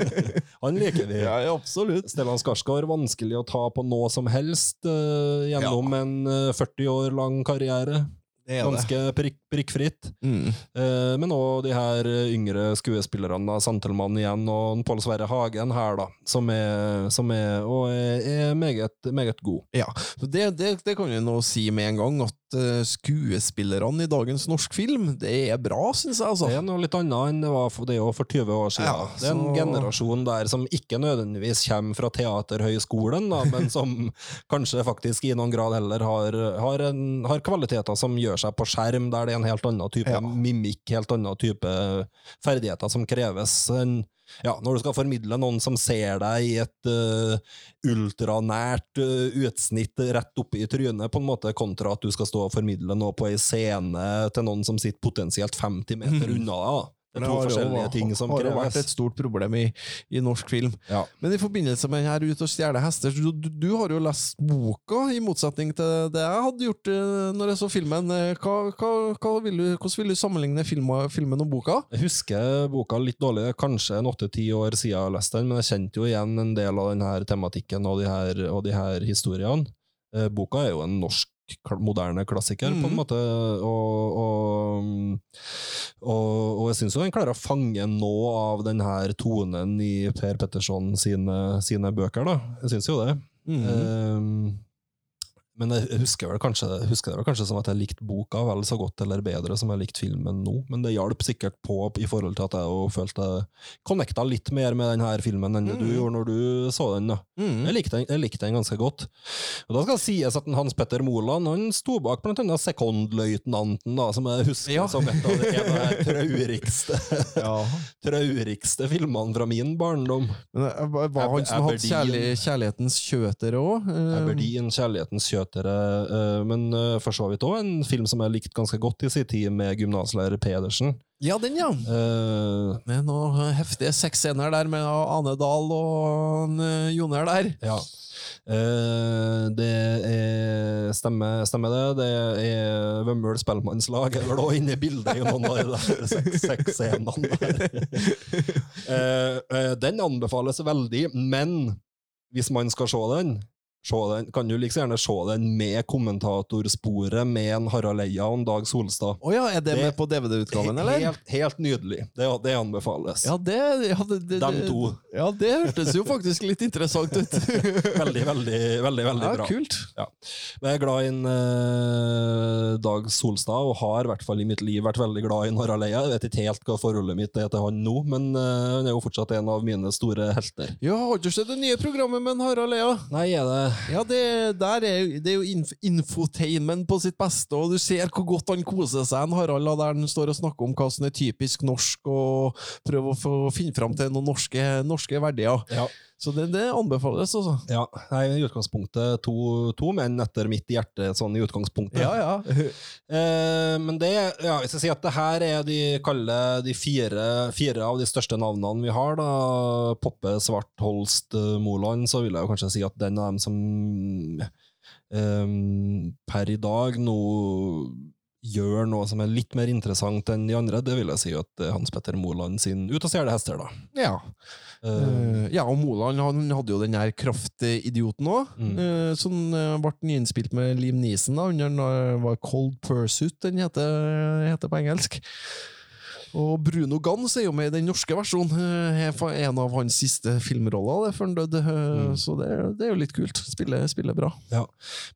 Han liker vi. Ja, ja, absolutt. Stellan Skarsgård vanskelig å ta på noe som helst eh, gjennom en eh, 40 år lang karriere. Det det. Ganske prikk, prikkfritt. Mm. Eh, men òg de her eh, yngre skuespillerne, Santelmann igjen, og Pål Sverre Hagen her, da, som er, som er, og er, meget, meget god. Ja, det, det kan vi nå si med en gang, at eh, skuespillerne i dagens norsk film, det er bra, syns jeg, altså. Det er noe litt annet enn det var for, det for 20 år siden. Ja, det er en så- generasjon der som ikke nødvendigvis kommer fra Teaterhøgskolen, da, men som kanskje faktisk i noen grad heller har, har, en, har kvaliteter som gjør seg på skjerm, der det er en helt annen type Ja. mimikk, helt annen type ferdigheter som kreves. enn ja, når du skal formidle noen som ser deg i et uh, ultranært uh, utsnitt rett oppe i trynet, på en måte, kontra at du skal stå og formidle noe på ei scene til noen som sitter potensielt 50 meter unna deg. da. Det er to har jo- forskjellige ting som har vært et stort problem i, i norsk film. Ja. Men i forbindelse med her Ut og stjele hester, du, du, du har jo lest boka, i motsetning til det jeg hadde gjort eh, når jeg så filmen. Eh, Hva, hva, hva vil du, hvordan vil du sammenligne filmen, filmen og boka? Jeg husker boka litt dårlig, kanskje en åtte-ti år siden jeg har lest den, men jeg kjente jo igjen en del av denne tematikken og de her, og de her historiene. Eh, Boka er jo en norsk moderne klassiker, på en Mhm. måte, og, og, og, og jeg syns den klarer å fange noe av den her tonen i Per Petterson sine, sine bøker, da. Jeg syns jo det. Mm. Eh, men jeg husker, vel kanskje, husker det vel kanskje som at jeg likte boka vel så godt eller bedre som jeg likte filmen nå. Men det hjalp sikkert på i forhold til at jeg følte jeg connecta litt mer med denne filmen enn mm. du gjorde når du så den. da. Mm. Jeg likte den, jeg likte den ganske godt. Og da skal sies at Hans Petter Moland han sto bak blant annet Sekondløytnanten, da, som jeg husker Ja. som et av de, traurigste, Ja. traurigste filmene fra min barndom. Men var var han som hadde kjærlighetens kjøter òg? Aberdeen, Kjærlighetens kjøtere, eh, men eh, for så vidt òg en film som jeg likte ganske godt i sin tid, med gymnaslærer Pedersen. Ja, den, ja. Uh, Med noen heftige sexscener der med Ane Dahl og Joner der. ja. Uh, det er Stemmer, stemmer det. Det er Vømmøl Spellemannslag er vel òg inne i bildet i noen av de der sexscenene der. Den anbefales veldig, men hvis man skal se den, den kan du like gjerne se den med kommentatorsporet med en Harald Eia og en Dag Solstad. Oh ja, er det, Det- med på DVD-utgaven, eller? Helt, helt nydelig. Det, det anbefales. Ja, det, ja, det, Dem to. Ja, det hørtes jo faktisk litt interessant ut. Veldig, veldig, veldig, veldig ja, bra. kult. Jeg er glad i en, eh, Dag Solstad, og har i hvert fall i mitt liv vært veldig glad i en Harald Eia. Jeg vet ikke helt hva forholdet mitt er til han nå, men eh, han er jo fortsatt en av mine store helter. Ja, har du sett det nye programmet med en Harald Eia? Nei, er det Ja, det, er, det er jo inf infotainment på sitt beste, og du ser hvor godt han koser seg, en Harald, der han står og snakker om hva som er typisk norsk, og prøver å finne fram til noen norske, norske verdier. Ja. Så det, det anbefales, altså. Ja, nei, i utgangspunktet to, to menn etter mitt hjerte, sånn i utgangspunktet. Ja, ja. Eh, men det, ja, hvis jeg sier at det her er de, kaller de fire, fire av de største navnene vi har, da, Poppe, Svart, Holst, eh, Moland, så vil jeg jo kanskje si at den av dem som eh, per i dag nå gjør noe som er litt mer interessant enn de andre, det vil jeg si at er Hans Petter Moland sin Ut og stjele hester, da. ja. Eh, ja, og Moland han hadde jo den der kraftidioten òg, Mm. som eh, ble nyinnspilt med Liam Neeson. da, under var Cold Pursuit, den heter, heter på engelsk. Og Bruno Gans er jo med i den norske versjonen. En av hans siste filmroller det, før han døde. Mm. Så det, det er jo litt kult. Spiller, spiller bra. Ja,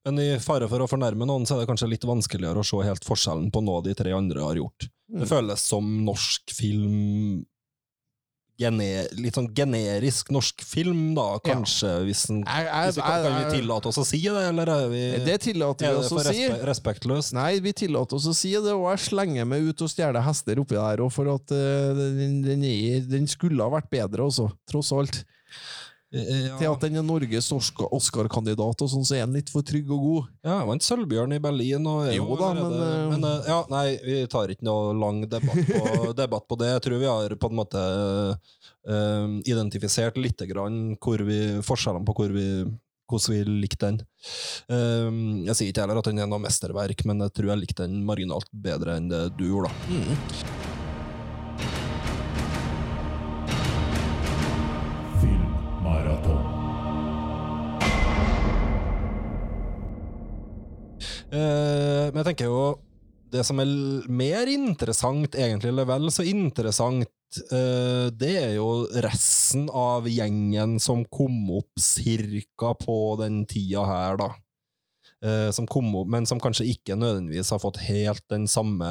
men i fare for å fornærme noen, så er det kanskje litt vanskeligere å se helt forskjellen på noe de tre andre har gjort. Mm. Det føles som norsk film gene, Litt sånn generisk norsk film, da, kanskje, hvis, en, hvis vi kan, kan vi tillate oss å si det, eller er vi Det tillater er vi oss å si. respektløst? Nei, vi tillater oss å si det, og jeg slenger meg ut og stjeler hester oppi der, og for at uh, den, den, den skulle ha vært bedre også, tross alt. Ja, Til at den er Norges Oscar- Oscar-kandidat, og sånn, så er den litt for trygg og god. ja vant Sølvbjørn i Berlin. Og Jo da, men, men eh, ja, Nei, vi tar ikke noe lang debatt på, debatt på det. Jeg tror vi har på en måte uh, identifisert litt grann vi, forskjellene på hvor vi, hvordan vi likte den. Eh, jeg sier ikke heller at den er noe mesterverk, men jeg tror jeg likte den marginalt bedre enn det du gjorde. da. Filmmaraton. Men jeg tenker jo det som er mer interessant, egentlig, eller vel så interessant, eh, det er jo resten av gjengen som kom opp cirka på den tida her, da. Eh, som kom opp, men som kanskje ikke nødvendigvis har fått helt den samme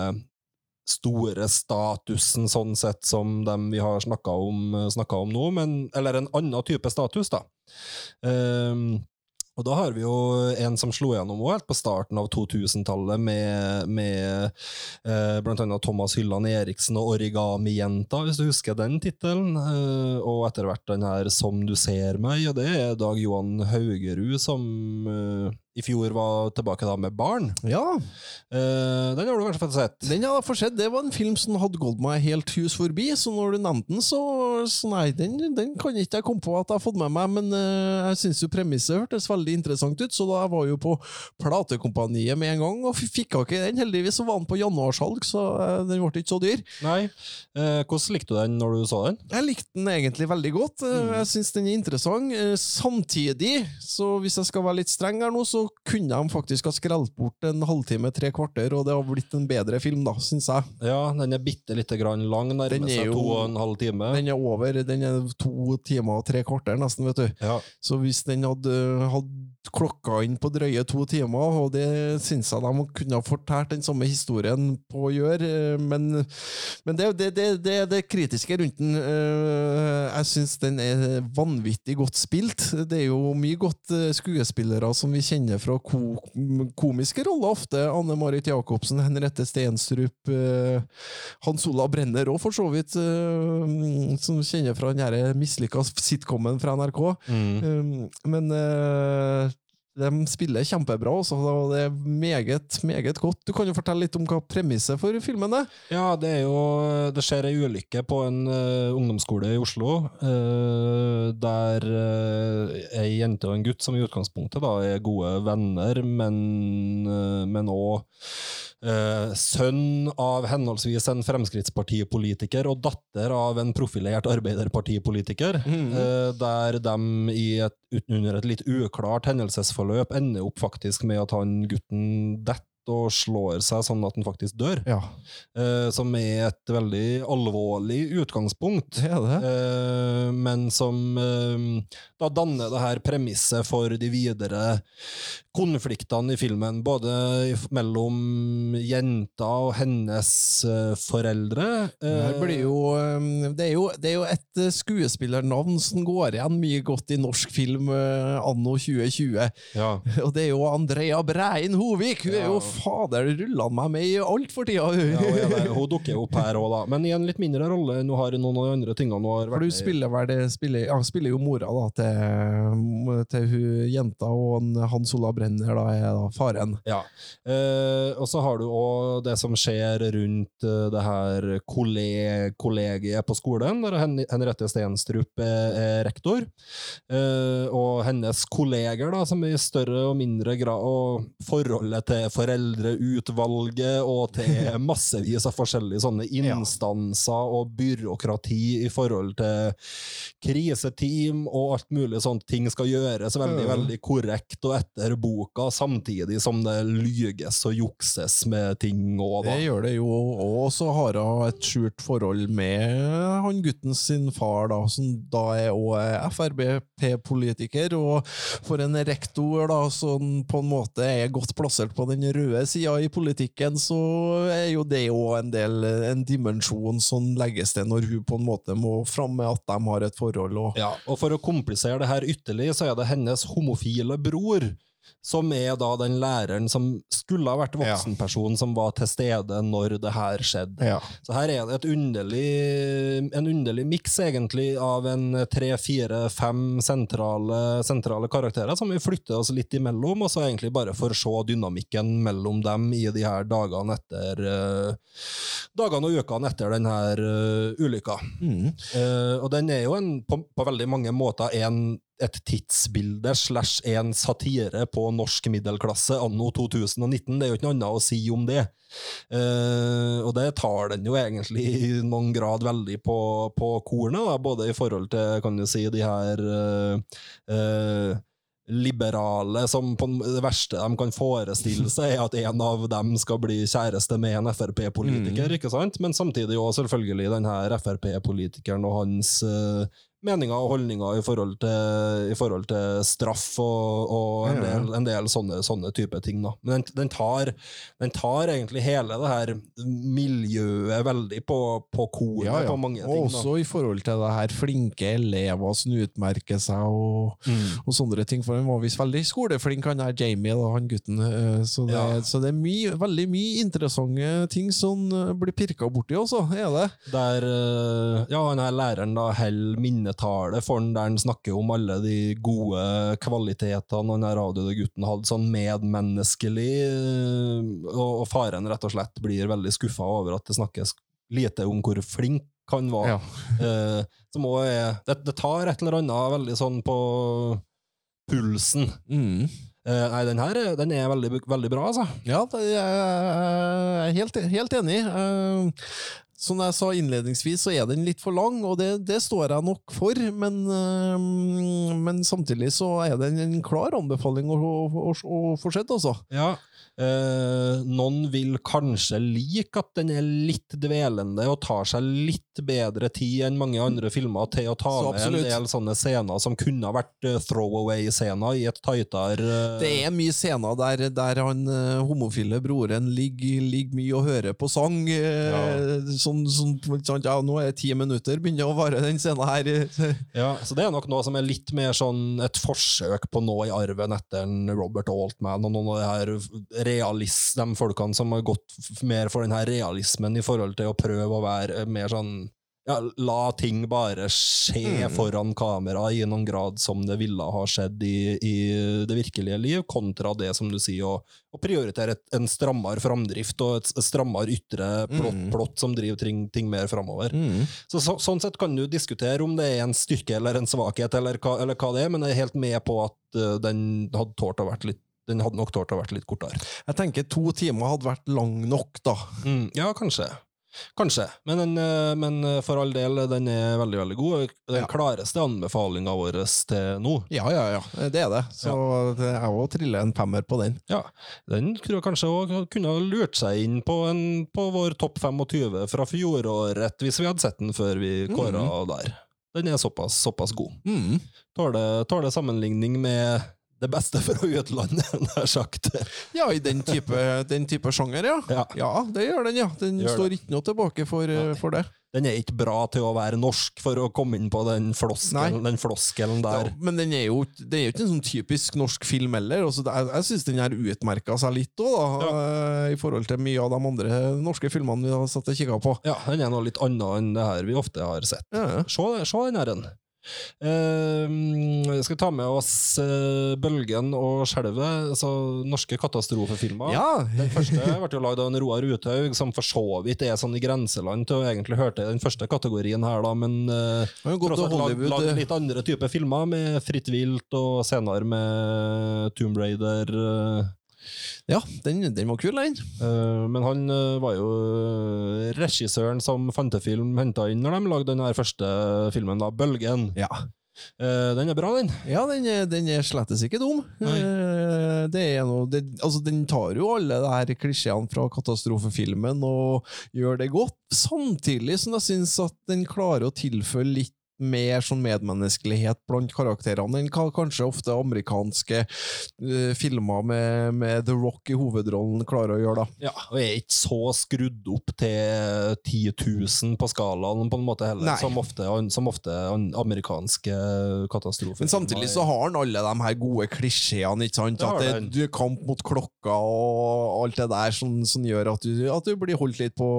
store statusen, sånn sett, som dem vi har snakka om, om nå, men, eller en annen type status, da. Eh, og da har vi jo en som slo gjennom helt på starten av 2000-tallet, med, med eh, annet Thomas Hylland Eriksen og Origami-jenta, hvis du husker den tittelen. Eh, og etter hvert den her Som du ser meg, og det er Dag Johan Haugerud som eh, i fjor var tilbake da med barn. Ja, Uh, den har du kanskje fått sett? den har jeg fått sett. Det var en film som hadde gått meg helt hus forbi, så når du nevnte den, så, så nei, den, den kan ikke jeg komme på at jeg har fått med meg, men uh, jeg syns jo premisset hørtes veldig interessant ut, så da jeg var jo på platekompaniet med en gang, og fikk tak i den. Heldigvis så var den på januarsalg, så uh, den ble ikke så dyr. Nei. Hvordan likte du den når du så den? Jeg likte den egentlig veldig godt. Mm. Jeg syns den er interessant. Samtidig, så hvis jeg skal være litt streng her nå, så kunne de faktisk ha skrelt bort en halvtime, tre kvarter, og det har blitt en bedre film, da, syns jeg. Ja, den er bitte lite grann lang, nærmer er seg to og en halv time. Den er over, den er to timer og tre kvarter, nesten, vet du. Ja. Så hvis den hadde, hadde klokka inn på drøye to timer, og det syns jeg de kunne ha fortalt den samme historien på å gjøre, eh, men, men det det, det, det, er det kritiske rundt den. eh, Jeg syns den er vanvittig godt spilt. Det er jo mye godt eh, skuespillere som vi kjenner fra ko komiske roller ofte. Anne Marit Jacobsen, Henriette Stenstrup, eh, Hans Olav Brenner og for så vidt, eh, som kjenner fra den mislykka sitcomen fra NRK. Mm. Eh, men eh, de spiller kjempebra, også, og det er meget, meget godt. Du kan jo fortelle litt om hva premisset for filmen er? Ja, det er jo Det skjer ei ulykke på en uh, ungdomsskole i Oslo, uh, der uh, ei jente og en gutt, som i utgangspunktet da er gode venner, men, uh, men òg sønn av henholdsvis en Fremskrittspartipolitiker og datter av en profilert Arbeiderpartipolitiker, eh, der de i et, under et litt uklart hendelsesforløp ender opp faktisk med at han gutten detter og slår seg sånn at han faktisk dør Ja, eh, som er et veldig alvorlig utgangspunkt. det det. Eh, men som eh, da danner det her premisset for de videre konfliktene i filmen, både mellom jenta og hennes eh, foreldre. Det blir jo, um, det, er jo, det er jo et skuespillernavn som går igjen mye godt i norsk film anno 2020. ja. Og det er jo Andrea Brein Hovik! Hun er jo Ja. ruller han meg med i alt for tida! hun. Ja, er hun dukker opp her òg, da. Men i en litt mindre rolle hun har noen av de andre tingene hun har For vært du spiller vel spiller, ja, spiller jo mora da, til, til hun jenta, og Hans Ola Brenner da, er da faren. Ja. Eh, og så har du òg det som skjer rundt eh, det her kolleg kollegiet på skolen, der Hen Henriette Stenstrup er, er rektor. Eh, og hennes kolleger, da, som i større og mindre grad Og forholdet til foreldreutvalget og til massevis av forskjellige sånne instanser og byråkrati i forhold til kriseteam og alt mulig sånt. Ting skal gjøres veldig, veldig korrekt og etter boka, samtidig som det lyges og jukses med ting òg, da. Det gjør det jo, og så har hun et skjult forhold med han gutten sin far, da, som da er òg Frp-politiker, og for en rektor da, som på en måte er godt plassert på den røde sida i politikken, så er jo det jo en del, en dimensjon som legges til når hun på en måte må fram med at de har et forhold. Og, Ja, og for å komplisere det her ytterligere, så er det hennes homofile bror som er da den læreren som skulle ha vært voksenperson som var til stede når det her skjedde. Ja. Så her er det et underlig, en underlig miks, egentlig, av en tre, fire, fem sentrale, sentrale karakterer som vi flytter oss litt imellom, og så egentlig bare får se dynamikken mellom dem i de her dagene etter uh, Dagene og ukene etter den her uh, ulykka. Mm. Uh, og den er jo en, på, på veldig mange måter en, et tidsbilde slash en satire på norsk middelklasse anno 2019. Det er jo ikke noe annet å si om det. Uh, og det tar den jo egentlig i noen grad veldig på, på kornet, da, både i forhold til kan du si, de her uh, uh, liberale som på det verste de kan forestille seg, er at en av dem skal bli kjæreste med en Frp-politiker, ikke sant? Men samtidig også selvfølgelig den her Frp-politikeren og hans eh, meninger og holdninger i forhold til, i forhold til straff og, og en, del, en del sånne, sånne type ting. Da. Men den, den, tar, den tar egentlig hele det her miljøet veldig på, på kornet Ja, ja. på mange Og ting. også i forhold til det her flinke elever som utmerker seg, og, Mm. og sånne ting. For han var visst veldig skoleflink, han der Jamie, da, han gutten. eh, Så det, Ja. så det er mye, veldig mye interessante ting som eh, blir pirka borti også, er det? Der eh, ja, han her læreren da holder minnetale for han der han snakker om alle de gode kvalitetene han her avdøde gutten hadde, sånn medmenneskelig, eh, og, og faren rett og slett blir veldig skuffa over at det snakkes lite om hvor flink han var. Ja. Eh, som også er, det, det tar et eller annet veldig sånn på pulsen. Mm. Eh, nei, den her er- den er veldig, veldig bra, altså. Ja, jeg er helt, helt enig. Som jeg sa innledningsvis, så er den litt for lang, og det, det står jeg nok for. Men, eh, men samtidig så er det en klar anbefaling å, å, å, å fortsette, altså. Ja. Eh, noen vil kanskje like at den er litt dvelende og tar seg litt bedre tid enn mange andre filmer til å ta Så med en del sånne scener som kunne vært eh, throwaway-scener i et tightere eh, Det er mye scener der, der han eh, homofile broren ligger, ligger mye og hører på sang. eh, Sånn, sånn, ikke ja, nå er det ti minutter, begynner å vare den scenen her. Ja, så det er nok noe som er litt mer sånn et forsøk på noe i arven etter Robert Altman og noen av de her realist, de folkene som har gått mer for den her realismen i forhold til å prøve å være mer sånn ja, la ting bare skje foran kamera i noen grad som det ville ha skjedd i, i det virkelige liv, kontra det som du sier, å, å prioritere et, en strammere framdrift og et, et strammere ytre plott, Mm. plott som driver ting, ting mer framover. Så, så, sånn sett kan du diskutere om det er en styrke eller en svakhet, eller hva, eller hva det er, men jeg er helt med på at uh, den hadde tålt å vært litt den hadde nok tålt å vært litt kortere. Jeg tenker to timer hadde vært lang nok, da. Mm, ja, kanskje. Kanskje. Men, den, eh, men eh, for all del, den er veldig, veldig god. Den Ja. klareste anbefalinga vår til nå. Ja, ja, ja. Det er det. Så det er òg triller en femmer på den. Ja, Den tror jeg kanskje òg kunne lurt seg inn på, en, på vår topp 25 fra fjoråret, hvis vi hadde sett den før vi kåra der. Den er såpass, såpass god. Mm. Tåler sammenligning med det beste fra utlandet, nær sagt. Ja, i den type, den type sjanger, ja. Ja. det gjør den, ja. Den Gjør står ikke noe tilbake for, for det. Den er ikke bra til å være norsk, for å komme inn på den floskelen, den floskelen der. Ja, men den er jo, det er jo ikke en sånn typisk norsk film heller. Altså, er- jeg syns den her utmerka seg litt òg, eh, i forhold til mye av de andre norske filmene vi har satt og kikka på. Ja, Den er noe litt annet enn det her vi ofte har sett. Ja. Se, se den her. en. Vi skal ta med oss eh, Bølgen og Skjelvet, altså norske katastrofefilmer. Ja. Den første ble jo lagd av en Roar Uthaug, som for så vidt er sånn i grenseland til å egentlig høre til den første kategorien her, da, men uh, gått til lagd eh, litt andre typer filmer, med Fritt vilt, og senere med Tomb Raider. Ja, den, den var kul, den. Uh, men han uh, var jo eh, regissøren som Fantefilm henta inn når de lagde den første filmen, da, Bølgen. Ja. Uh, den er bra, den. Ja, den er, den er slettes ikke dum. Eh, Det er noe, det, altså, den tar jo alle de her klisjeene fra katastrofefilmen og gjør det godt, samtidig som jeg syns at den klarer å tilføre litt mer sånn medmenneskelighet blant karakterene enn kanskje ofte amerikanske uh, filmer med, med The Rock i hovedrollen klarer å gjøre. da. Ja, og er ikke så skrudd opp til 10 000 på skalaen på en måte heller, Nei. som ofte, som ofte amerikanske katastrofer. Men samtidig så har han alle de her gode klisjeene. ikke sant? At det, du er kamp mot klokka og alt det der som, som gjør at du, at du blir holdt litt på,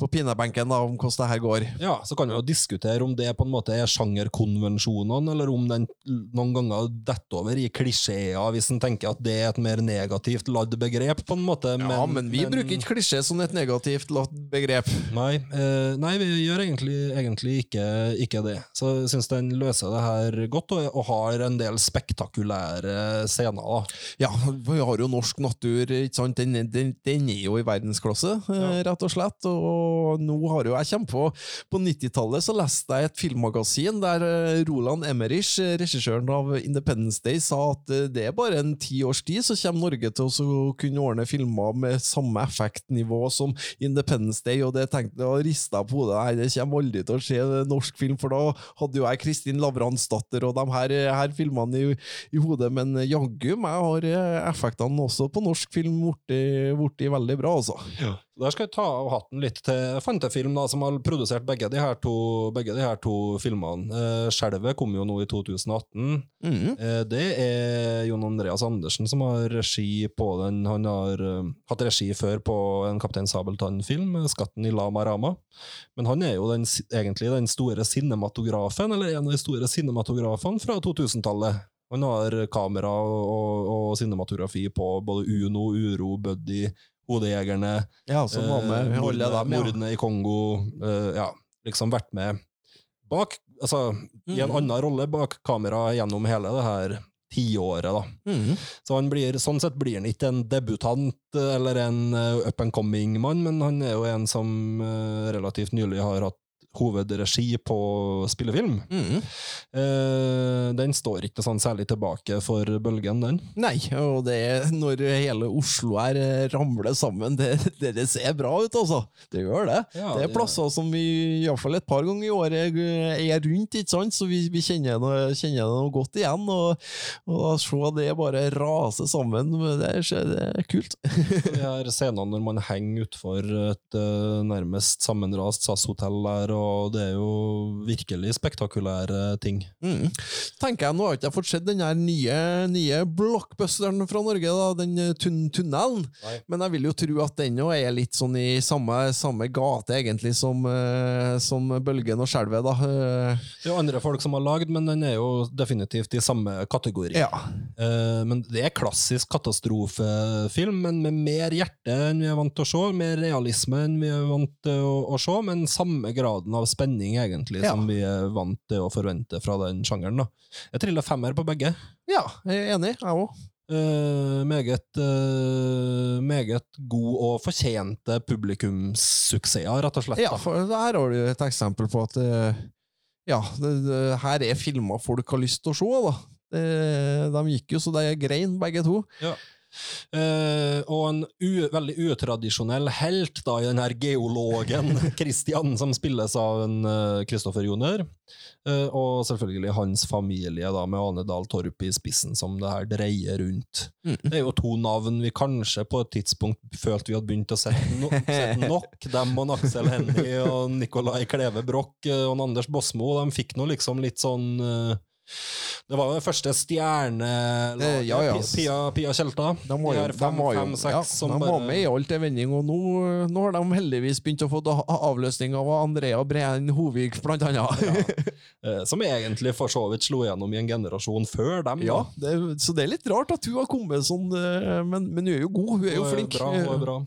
på pinnebenken da, om hvordan det her går. Ja, så kan vi jo diskutere om det på en måte er sjangerkonvensjonene, eller om den noen ganger detter over i klisjeer, hvis en tenker at det er et mer negativt ladd begrep, på en måte. Ja, men, vi bruker ikke klisjé som et negativt ladd begrep. Nei, eh, nei, vi gjør egentlig, egentlig ikke, ikke det. Så jeg syns den løser det her godt, og, og har en del spektakulære scener. da. Ja, vi har jo norsk natur, ikke sant? Den, den, den er jo i verdensklasse, eh, rett og slett. Og nå har jo jeg kommer på På 90-tallet så leste jeg et filmmagasin der eh, Roland Emmerich, eh, regissøren av Independence Day, sa at eh, det er bare en ti års tid så kommer Norge til å kunne ordne filmer med samme effektnivå som Independence Day, og det tenkte jeg rista på hodet. Nei, det kommer aldri til å skje norsk film, for da hadde jo jeg Kristin Lavransdatter og de her, her filmene i, i hodet, men jaggu meg har effektene også på norsk film blitt veldig bra, altså. Så Der skal jeg ta av hatten litt til Fantefilm, da, som har produsert begge de her to, begge de her to filmene. Eh, Skjelvet kom jo nå i 2018. Mhm. Eh, det er Jon Andreas Andersen som har regi på den. Han har eh, hatt regi før på en Kaptein Sabeltann-film, eh, 'Skatten i Lama Rama'. Men han er jo den, egentlig den store cinematografen, eller en av de store cinematografene fra 2000-tallet. Han har kamera og, og, og cinematografi på både Uno, Uro, Buddy, Hodejegerne, Ja, eh, alle mordene, dem, ja. mordene i Kongo. eh, ja, liksom vært med bak, altså i en Mhm. annen rolle bak kamera gjennom hele det her tiåret, da. Mhm. Så han blir, sånn sett blir han ikke en debutant eh, eller en eh, up and coming mann, men han er jo en som eh, relativt nylig har hatt hovedregi på spillefilm. Mm. Eh, den står ikke sånn særlig tilbake for bølgen, den. Nei, og det er når hele Oslo her eh, ramler sammen, det, det, ser bra ut, altså. Det gjør det. Ja, det er det- plasser som vi iallfall et par ganger i året eh, er rundt, ikke sant? så vi, vi kjenner, noe, kjenner noe godt igjen. Og, og se det bare rase sammen, det er, det er kult. De her scenene når man henger utfor et eh, nærmest sammenrast SAS-hotell der, og det er jo virkelig spektakulære ting. Mm. Tenker jeg, Nå har ikke jeg fått sett den nye, nye blockbusteren fra Norge, da, den eh, tun tunnelen. Nei. Men jeg vil jo tro at den òg er litt sånn i samme, samme gate, egentlig, som, eh, som Bølgen og Skjelvet. da. Eh, Det er jo andre folk som har lagd, men den er jo definitivt i samme kategori. ja. Men det er klassisk katastrofefilm, men med mer hjerte enn vi er vant til å se, mer realisme enn vi er vant til å, å se, men samme graden av spenning, egentlig, Ja. som vi er vant til å forvente fra den sjangeren. da. Jeg triller femmer på begge. ja, jeg er enig, jeg òg. Eh, meget, eh, meget god og fortjente publikumssuksesser, rett og slett. Ja, for her har du et eksempel på at eh, ja, det, det, her er filmer folk har lyst til å se. da. Det, de gikk jo så de grein, begge to. Eh, og en u, veldig utradisjonell helt da, i den her geologen Christian, som spilles av en Kristoffer Kristoffer Joner. Uh, og selvfølgelig hans familie, da, med Ane Dahl Torp i spissen, som det her dreier rundt. Mm. Det er jo to navn vi kanskje på et tidspunkt følte vi hadde begynt å sette, no, sette nok. Dem og Aksel Hennie og Nicolai Kleve Broch eh, og Anders Bosmo, de fikk nå liksom litt sånn eh, det var jo den første stjernelaget. Eh, ja, ja. Pia, Pia Kjelta. De var jo, de fem, var jo fem, seks ja, som de bare- var med i alt en vending, og nå, nå har de heldigvis begynt å få avløsning av Andrea Breen Hovig, blant annet. ja. Som egentlig for så vidt slo gjennom i en generasjon før dem. Ja, det, så det er litt rart at hun har kommet sånn, eh, men, men hun er jo god, hun er jo flink. Bra, hun er bra.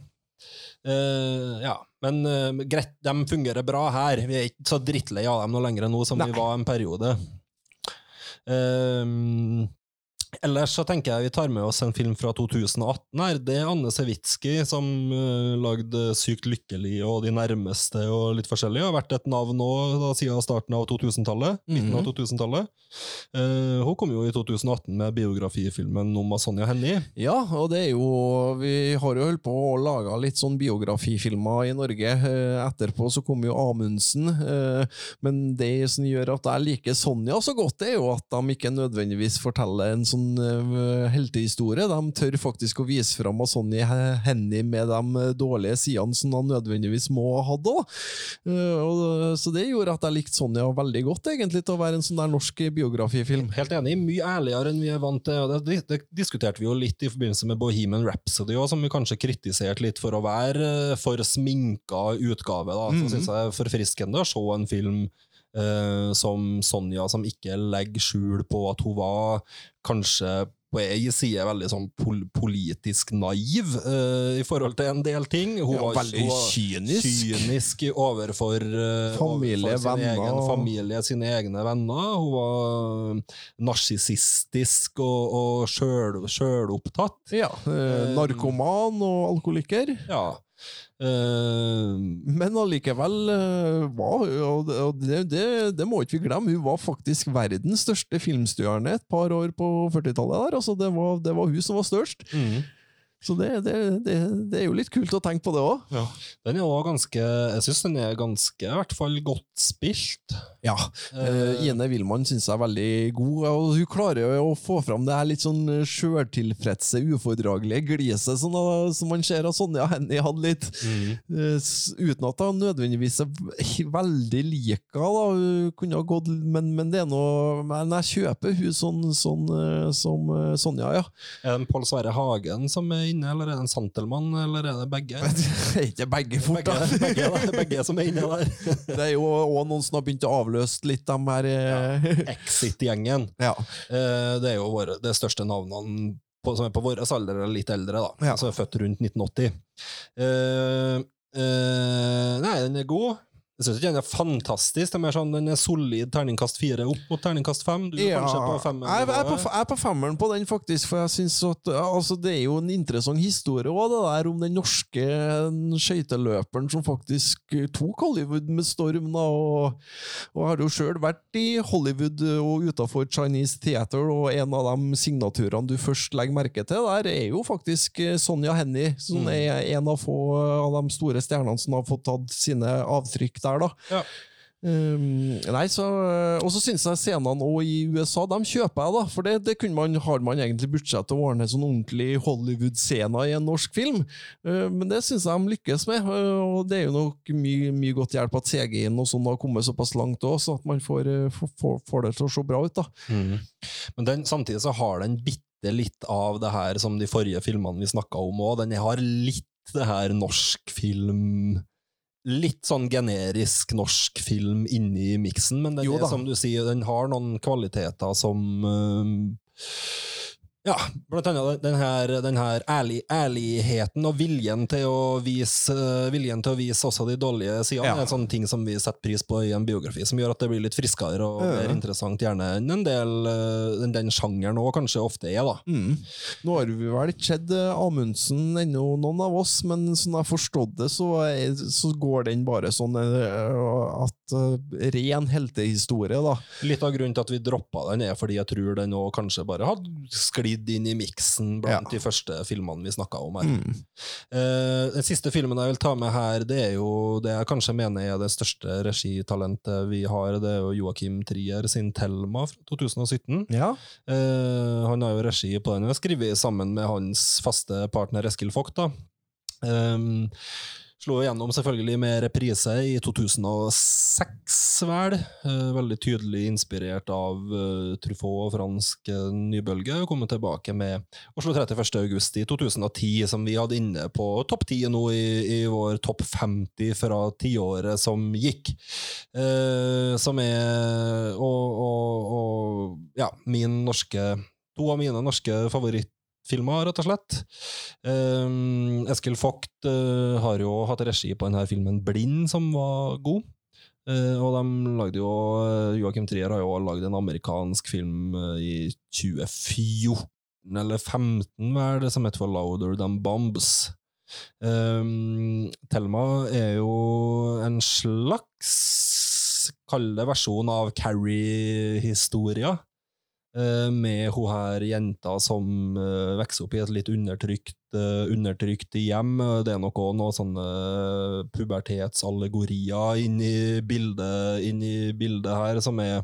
Uh, ja, men uh, greit, de fungerer bra her. Vi er ikke så drittlei av dem noe lenger nå som Nei. vi var en periode. Eh, Ellers så tenker jeg vi tar med oss en film fra 2018 her. Det er Anne Sewitsky som uh, lagde Sykt lykkelig og De nærmeste og litt forskjellig. Har vært et navn nå da, siden starten av 2000-tallet. Midten av 2000-tallet. Eh, hun kom jo i 2018 med biografifilmen om Sonja Hennie. Ja, og det er jo Vi har jo holdt på å lage litt sånn biografifilmer i Norge. Uh, Etterpå så kom jo Amundsen. Uh, Men det som gjør at jeg liker Sonja så godt, det er jo at de ikke nødvendigvis forteller en sånn eh, heltehistorie. De tør faktisk å vise fram av Sonny Henny med de dårlige sidene som han nødvendigvis må ha hatt òg. Så det gjorde at jeg likte Sonja veldig godt, egentlig, til å være en sånn der norsk biografifilm. Helt enig. Mye ærligere enn vi er vant til. Det, det diskuterte vi jo litt i forbindelse med Bohemian Rhapsody, også, som vi kanskje kritiserte litt for å være eh, for sminka utgave. Da. Så synes jeg er forfriskende å se en film eh, som Sonja, som ikke legger skjul på at hun var kanskje på ei side veldig sånn pol politisk naiv uh, i forhold til en del ting. Hun Ja, var, veldig hun var kynisk. kynisk overfor, uh, Familie, overfor sin venner egen familie, sine egne venner. Hun var narsissistisk og, og sjøl- sjølopptatt. Ja, eh, narkoman og alkoholiker. Ja. Eh, Men allikevel eh, var og det- det, det, må ikke vi glemme, hun var faktisk verdens største filmstjerne et par år på 40-tallet. der, altså det var, det var hun som var størst. mm. Så det, det, det, det er jo litt kult å tenke på det òg. Den er også ganske Jeg syns den er ganske, i hvert fall, godt spilt. Ja. Uh, Ine Wilman syns jeg er veldig god, og hun klarer å få fram det her litt sånn sjøltilfredse, ufordragelige gliset sånn, som man ser at Sonja Hennie hadde litt. Mm. Uh, uten at hun nødvendigvis er veldig lik henne. Hun kunne ha gått, men, men det er noe Men jeg kjøper hun sånn, sånn uh, som eh, Sonja, ja. Er det Pål Sverre Hagen som er inne, eller er det en Santelmann, eller er det begge? Det er ikke begge fort, Begge, da. begge, begge som er inne der. Det er jo òg noen som har begynt å avløse litt de her ja, Exit-gjengen. Ja. Eh, Det er jo våre, det største navnene på, som er på vår alder, eller litt eldre, da. Ja. Som er født rundt 1980. Uh, uh, nei, den er god. Jeg syns ikke den er fantastisk. Er sånn, Den er solid terningkast fire opp mot terningkast fem. Du er Ja, kanskje på femmeren? jeg, jeg, er på, jeg er på femmeren på den, faktisk. For jeg synes at altså, Det er jo en interessant historie også, det der om den norske skøyteløperen som faktisk tok Hollywood med storm. da, Og, og har jo sjøl vært i Hollywood og utafor Chinese Theater, og en av de signaturene du først legger merke til der, er jo faktisk Sonja Hennie, som Mm. er en av få av de store stjernene som har fått tatt sine avtrykk der. da. Ja. Um, nei, så, og så syns jeg scenene også i USA de kjøper jeg, da. For det, det man, har man egentlig budsjett til å ordne sånn ordentlig Hollywood-scene i en norsk film. Uh, men det syns jeg de lykkes med. Uh, og det er jo nok mye, mye godt hjelp at CG-en og sånn har kommet såpass langt òg, så at man får, får, får, får det til å se bra ut. da. Mm. Men den, samtidig så har den bitte litt av det her som de forrige filmene vi snakka om òg. Den har litt det her norsk film Litt sånn generisk norsk film inni miksen, men den Jo er som du sier, den har noen kvaliteter som øhm, ja, blant annet den her, den her ærlig, ærligheten og viljen til vise øh, Viljen til å vise også de dårlige sidene Ja. er en sånn ting som vi setter pris på i en biografi, som gjør at det blir litt friskere og Ja. interessant gjerne enn en del øh, den sjangeren òg kanskje ofte er, da. Mm. Nå har vi vel ikke sett uh, Amundsen ennå, noen av oss, men sånn jeg har forstått det, så, er, så går den bare sånn at ren heltehistorie, da. Litt av grunnen til at vi droppa den, er fordi jeg tror den òg kanskje bare hadde sklidd inn i miksen blant Ja. de første filmene vi snakka om her. Mm. Uh, den siste filmen jeg vil ta med her, det er jo det jeg kanskje mener er det største regitalentet vi har. Det er jo Joakim Trier sin 'Thelma' fra 2017. Ja. Uh, han har jo regi på den, og har skrevet sammen med hans faste partner Eskil Vogt. da. Um, Slo igjennom selvfølgelig med reprise i 2006, vel. Eh, veldig tydelig inspirert av uh, Truffaut og fransk eh, nybølge. Og kommet tilbake med Oslo 31. august i 2010, som vi hadde inne på topp 10 nå i, i vår topp 50 fra tiåret som gikk. Eh, som er og, og, og ja, min norske To av mine norske favorittfilmer, rett og slett. Um, Eskil Vogt eh, har jo hatt regi på denne filmen Blind, som var god. Eh, og de lagde jo Joakim Joachim Trier har jo lagd en amerikansk film eh, i 2014 eller 2015, vel, som heter for Louder Than Bombs. Um, Thelma er jo en slags Kall det versjon av Carrie-historia. Eh, med hun her jenta som eh, vokser opp i et litt undertrykt, eh, undertrykt hjem. Det er nok òg noen sånne pubertetsallegorier i bildet, inn i bildet her, som er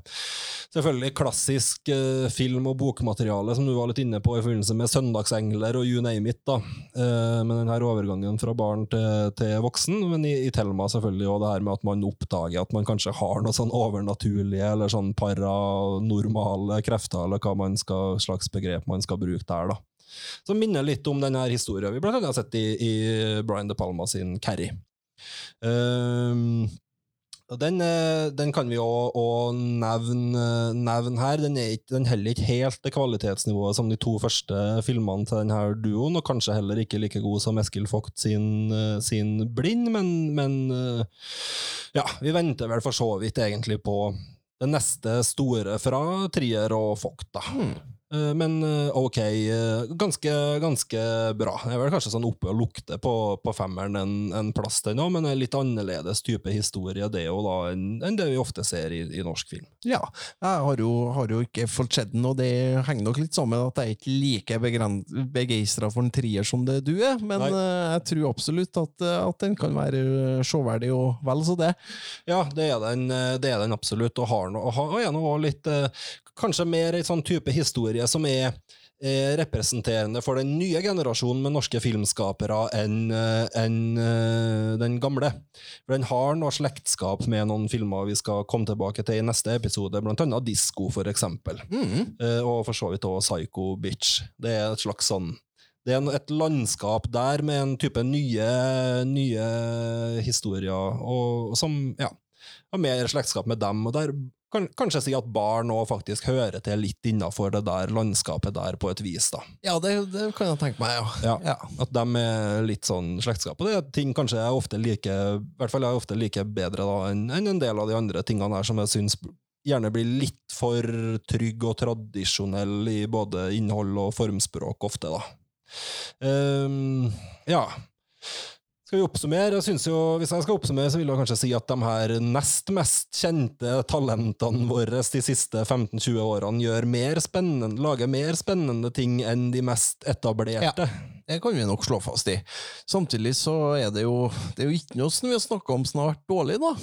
selvfølgelig klassisk eh, film- og bokmateriale, som du var litt inne på i forbindelse med Søndagsengler og you name it. da. Eh, med den her overgangen fra barn til, til voksen, men i, i Thelma selvfølgelig òg det her med at man oppdager at man kanskje har noe sånn overnaturlige eller sånn paranormale krefter, eller hva man skal, slags begrep man skal bruke der. da. Som minner litt om denne historien vi blant annet har sett i, i Brian De Palma sin Carrie. Um, den, eh, den kan vi òg nevne, nevne her. Den, er ikke, den heller ikke helt det kvalitetsnivået som de to første filmene til denne duoen, og kanskje heller ikke like god som Eskil Vogt sin, eh, sin Blind, men, men eh, ja, vi venter vel for så vidt egentlig på det neste store fra Trier og Vogt, da. Eh, Men eh, ok, eh, ganske, ganske bra. Jeg er vel kanskje sånn oppe og lukter på, på femmeren en, en plass den nå, men en litt annerledes type historie det er jo da enn en det vi ofte ser i, i norsk film. Ja, jeg har jo, har jo ikke fått sett den, og det henger nok litt sammen at jeg er ikke like begeistra for en trier som det du er, men Nei. eh, jeg tror absolutt at, eh, at den kan være sjåverdig og vel så det. Ja, det er den, eh, det er den absolutt, og har og har- og er nå litt eh, Kanskje mer ei sånn type historie som er eh, representerende for den nye generasjonen med norske filmskapere enn en, eh, den gamle. For den har noe slektskap med noen filmer vi skal komme tilbake til i neste episode, blant annet Disko, for eksempel. Eh, og for så vidt også Psycho Bitch. Det er et slags sånn det er et landskap der med en type nye, nye historier, og, som ja, har mer slektskap med dem. Og der kan kanskje si at barn òg faktisk hører til litt innafor det der landskapet der, på et vis. da. Ja, det, det kan jeg tenke meg, ja. Ja, At de er litt sånn slektskap. Og det er ting kanskje jeg ofte liker i hvert fall jeg ofte liker bedre da, enn en del av de andre tingene her som jeg syns gjerne blir litt for trygg og tradisjonell i både innhold og formspråk ofte, da. Um, ja. Skal vi oppsummere? Jeg synes jo, hvis jeg skal oppsummere, så vil jeg kanskje si at de her nest mest kjente talentene våre de siste 15-20 årene gjør mer spennende, lager mer spennende ting enn de mest etablerte. Ja, Det kan vi nok slå fast i. Samtidig så er det jo, det er jo ikke noe som vi har snakka om som har vært dårlig, da.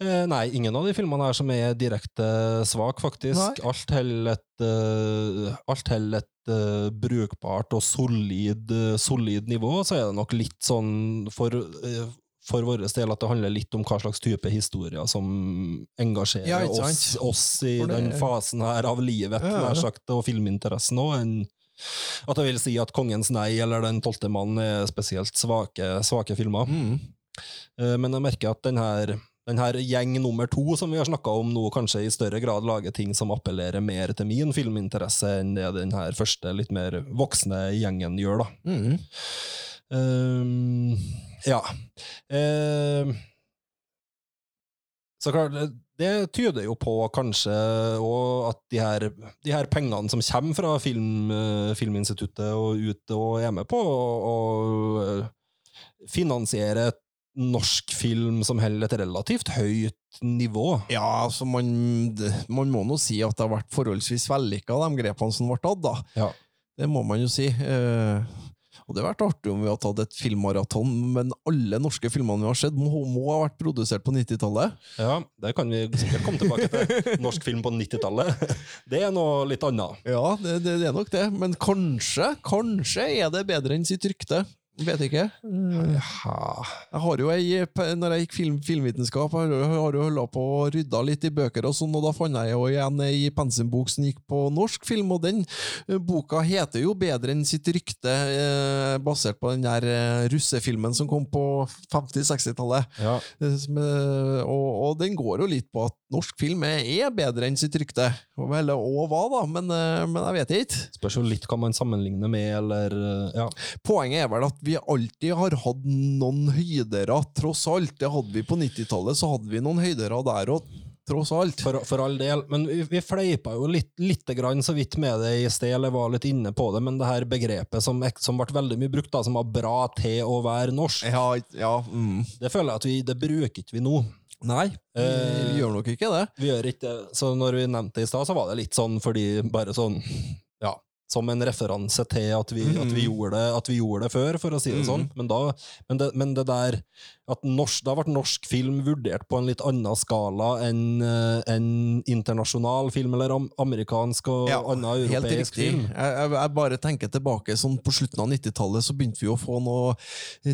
Eh, nei, ingen av de filmene her som er direkte svak, faktisk. Nei. Alt holder et, eh, alt et uh, brukbart og solid, eh, solid nivå. Så er det nok litt sånn for, uh, for vår del at det handler litt om hva slags type historier som engasjerer Ja, oss, oss i det- den fasen her av livet, Ja, ja. sagt, og filminteressen òg, at jeg vil si at Kongens nei eller Den tolvte mann er spesielt svake, svake filmer. Mm. Men jeg merker at den her, den her gjeng nummer to som vi har snakka om nå, kanskje i større grad lager ting som appellerer mer til min filminteresse enn det den her første, litt mer voksne gjengen gjør, da. Mm. Um, ja. Um, så klart, det, tyder jo på kanskje òg at de her, de her pengene som kommer fra film, eh, Filminstituttet og ut og er med på å eh, finansiere norsk film som holder et relativt høyt nivå. Ja, altså man, man må nå si at det har vært forholdsvis vellykka, de grepene som ble tatt, da. Ja. Det må man jo si. Eh, og det har vært artig om vi har tatt et filmmaraton, men alle norske filmene vi har sett, må, må ha vært produsert på 90-tallet. Ja, det kan vi sikkert komme tilbake til. Norsk film på 90-tallet. Det er noe litt annet. Ja, det, det, det er nok det. Men kanskje, kanskje er det bedre enn sitt rykte. Vet ikke. Ja. Jeg har jo ei, når jeg gikk film, filmvitenskap, har jeg har jo holdt på å rydda litt i bøker og sånn, og da fant jeg jo igjen ei pensumbok som gikk på norsk film, og den eh, boka heter jo Bedre enn sitt rykte, eh, basert på den der eh, russefilmen som kom på 50-60-tallet. ja. Eh, eh, Og, og den går jo litt på at norsk film er, bedre enn sitt rykte. Eller og hva, da, men, eh, men jeg vet ikke. Spørs jo litt hva man sammenligner med, eller eh, ja. Poenget er vel at vi alltid har hatt noen høydere, tross alt. Det hadde vi på 90-tallet, så hadde vi noen høydere der òg, tross alt. For, for all del. Men vi, vi fleipa jo litt, litt grann så vidt med det i sted, eller var litt inne på det, men det her begrepet som, som ble veldig mye brukt, da, som var bra til å være norsk, Ja, ja mm. det føler jeg at vi, det bruker ikke vi nå. Nei, vi, Eh, gjør nok ikke det. Vi gjør ikke det. Så når vi nevnte det i stad, så var det litt sånn fordi bare sånn. Som en referanse til at vi, at vi, gjorde, det, at vi gjorde det før, for å si det sånn. Men, da, men, det, men det der at norsk, Da ble norsk film vurdert på en litt annen skala enn en internasjonal film, eller am amerikansk og annen europeisk film. Jeg, jeg, jeg bare tenker tilbake sånn På slutten av 90-tallet så begynte vi å få noe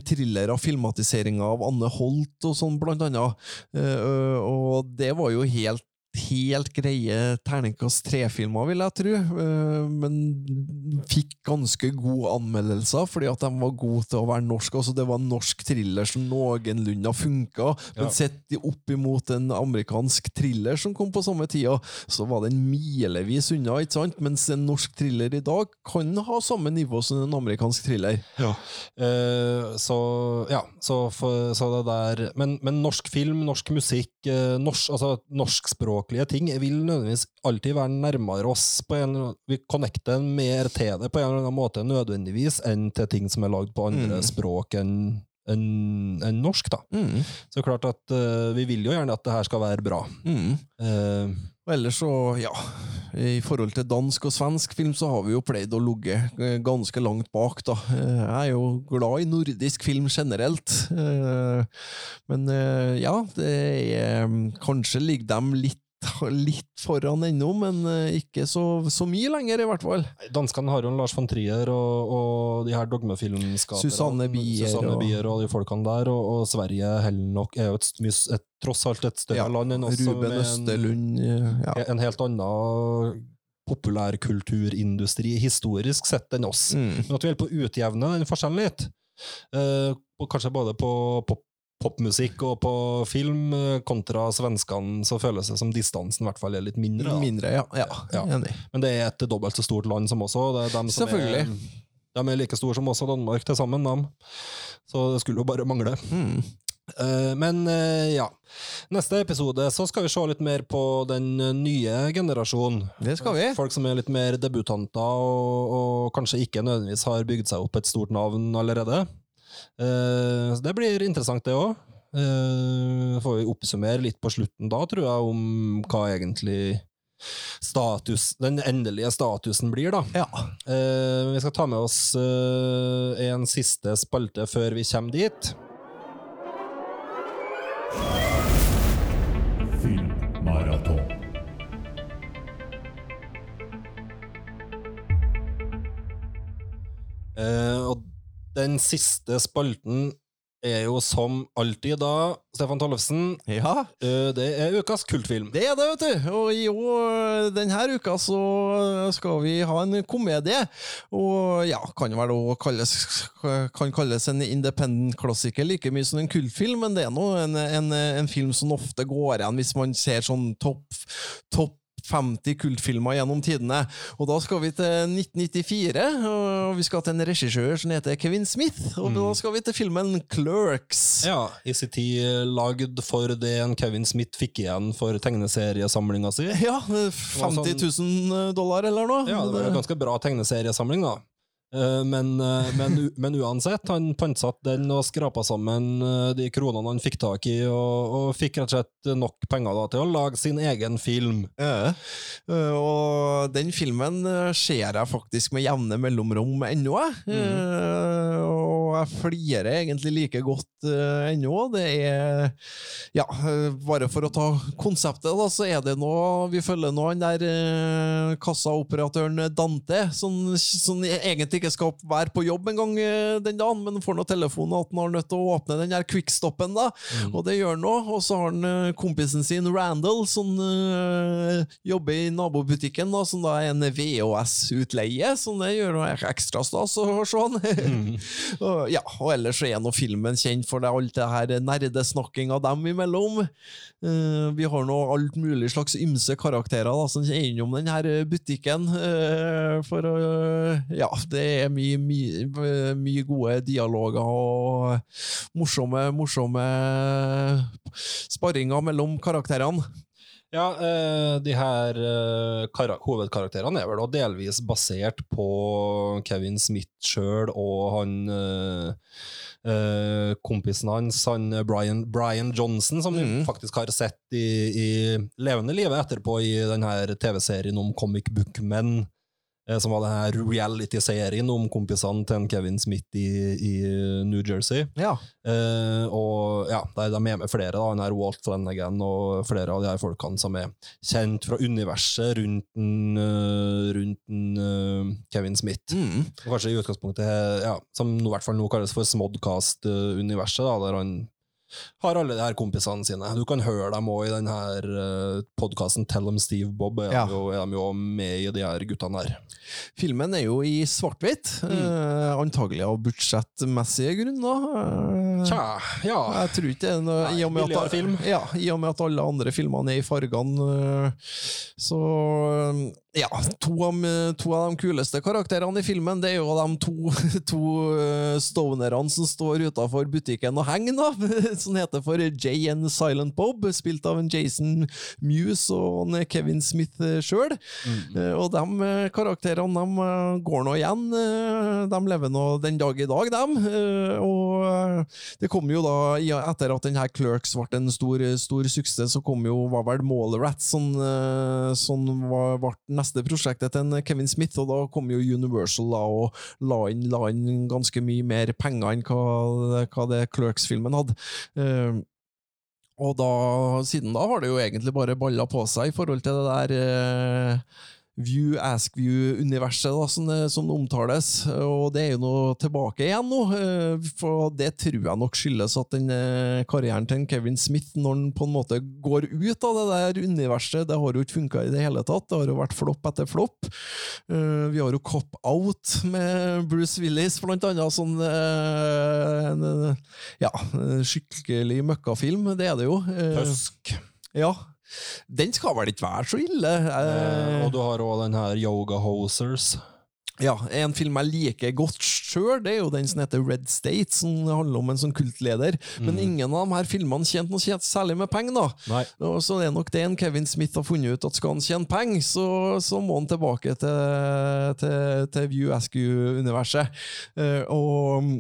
thrillere, filmatiseringer av Anne Holt og sånn, blant annet. Eh, og det var jo helt Helt greie terningkast tre-filmer, vil jeg tro, eh, men fikk ganske gode anmeldelser fordi at de var gode til å være norsk. Altså, det var en norsk thriller som noenlunde funka, men Ja. sett opp imot en amerikansk thriller som kom på samme tida, så var den milevis unna, ikke sant? Mens en norsk thriller i dag kan ha samme nivå som en amerikansk thriller. Eh, så ja, så, for, så det der men, men norsk film, norsk musikk, eh, norsk, altså norskspråklige ting vil nødvendigvis alltid være nærmere oss. På en, vi connecter mer til det på en eller annen måte nødvendigvis enn til ting som er lagd på andre Mm. språk enn enn- en norsk. da. Mm. Så klart at uh, vi vil jo gjerne at det her skal være bra. Mm. Uh, Og ellers så, ja I forhold til dansk og svensk film så har vi jo pleid å ligge eh, ganske langt bak, da. Jeg er jo glad i nordisk film generelt. Men ja, det er Kanskje ligger dem litt Litt foran ennå, men eh, ikke så, så mye lenger, i hvert fall. Danskene har jo Lars von Trier og, og de her dogmefilmskaperne. Susanne Bier Susanne og- Bier og de folkene der. Og, og Sverige heller nok er jo et, et, tross alt et større Ja, land enn oss. Ruben eh, ja. En helt annen populærkulturindustri historisk sett enn oss. Mm. Men at vi holder på å utjevne den forskjellen litt. Eh, og kanskje både på pop, popmusikk og på film, eh, kontra svenskene, så føles det som distansen i hvert fall er litt mindre. Da. Mindre, ja. ja. Ja. Men det er et dobbelt så stort land som også. Det er dem som Selvfølgelig. Er, de er like store som også Danmark til sammen, dem. Så det skulle jo bare mangle. Mm. Eh, men eh, ja. Neste episode så skal vi se litt mer på den nye generasjonen. Det skal vi. Folk som er litt mer debutanter og, og kanskje ikke nødvendigvis har bygd seg opp et stort navn allerede. Eh, så det blir interessant, det òg. får vi oppsummere litt på slutten da, tror jeg, om hva egentlig status, den endelige statusen blir, da. Ja. Eh, vi skal ta med oss eh, en siste spalte før vi kommer dit. Filmmaraton. Eh, og den siste spalten er jo som alltid da, Stefan Tollefsen, ja. eh, det er ukas kultfilm. Det er det, vet du. Og i år, denne uka så skal vi ha en komedie. Og ja, kan vel òg kalles, kan kalles en independent klassiker like mye som en kultfilm, men det er nå en, en, en film som ofte går igjen hvis man ser sånn topp topp 50 kultfilmer gjennom tidene. Og da skal vi til 1994, og vi skal til en regissør som heter Kevin Smith. Og da skal vi til filmen Clerks. Ja, i sin tid lagd for det en Kevin Smith fikk igjen for tegneseriesamlinga si. Ja, 50 000 dollar eller noe. Ja, det var en ganske bra tegneseriesamling, da. Eh, Men, eh, men, men uansett, han pantsatte den og skrapa sammen eh, de kronene han fikk tak i, og, og fikk rett og slett nok penger da, til å lage sin egen film. Ja. Og den filmen ser jeg faktisk med jevne mellomrom ennå. Eh, Og jeg flirer egentlig like godt ennå. Det er Ja, bare for å ta konseptet, da, så er det nå Vi følger nå han der kassaoperatøren Dante, som, som egentlig ikke skal være på jobb en gang eh, den dagen, men får noe telefon at han har nødt til å åpne den her quickstoppen, da. Og det gjør han nå. Og så har han eh, kompisen sin Randall, som øh, jobber i nabobutikken, da, som da er en VHS-utleie, så det gjør noe ekstra stas å se han. Og, ja, og ellers så er nå filmen kjent for det, alt det her nerdesnakkinga dem imellom. Uh, vi har nå alt mulig slags ymse karakterer da, som er innom den her butikken. Uh, for å Ja, det er mye, mye, mye gode dialoger og morsomme, morsomme sparringer mellom karakterene. Ja, eh, de her eh, hovedkarakterene er vel da delvis basert på Kevin Smith sjøl og han eh, eh, kompisen hans, han Brian, Brian Johnson, som vi faktisk har sett i, i levende livet etterpå i denne TV-serien om comic book men, eh, som var den her reality-serien om kompisene til en Kevin Smith i, i New Jersey. Ja. Eh, og ja, der de er med flere, da, han her Walt Flanagan og flere av de her folkene som er kjent fra universet rundt, den, eh, rundt den, eh, Kevin Smith. Mm. Og Kanskje i utgangspunktet, ja, som i hvert fall nå kalles for Smodcast-universet, der han har alle de her kompisene sine. Du kan høre dem òg i den her uh, podkasten Tell them Steve Bob. Er, Ja. de jo, er de jo med i de her guttene her. Filmen er jo i svart-hvitt, eh, antagelig av budsjettmessige grunner. Eh, Tja, ja. Jeg tror ikke det er noe i og, med at, film. Ja, I og med at alle andre filmene er i fargene. øh, Så ja, to av, to av de kuleste karakterene i filmen Det er jo de to, to øh, stonerne som står utafor butikken og henger, da. Som heter for Jay and Silent Bob, spilt av en Jason Muse og en Kevin Smith sjøl. Og de karakterene de går nå igjen. De lever nå den dag i dag, dem. Og det kom jo da, etter at den her Clerks ble en stor, stor suksess, så kom jo, var vel Mallrats som, eh, som var, ble neste prosjektet til Kevin Smith, og da kom jo Universal da, og la inn, la inn ganske mye mer penger enn hva, hva det Clerks-filmen hadde. Eh, og da, siden da har det jo egentlig bare balla på seg i forhold til det der eh, View, Ask View-universet som, som omtales. Og det er jo nå tilbake igjen nå. eh, For det tror jeg nok skyldes at den eh, karrieren til Kevin Smith, når han på en måte går ut av det der universet, det har jo ikke funka i det hele tatt. Det har jo vært flopp etter flopp. Eh, Vi har jo Cop Out med Bruce Willis, blant annet. Sånn en, ja, skikkelig møkkafilm, det er det jo. Husk. Ja. Den skal vel ikke være så ille? Eh, Eh, og du har òg den her Yoga Hosers. ja, En film jeg liker godt sjøl, det er jo den som heter Red State, som handler om en sånn kultleder. Men ingen av de her filmene tjente noe tjent særlig med penger. da. Og så det er nok det en Kevin Smith har funnet ut, at skal han tjene penger, så, så må han tilbake til, til, til View Askew-universet. Uh, og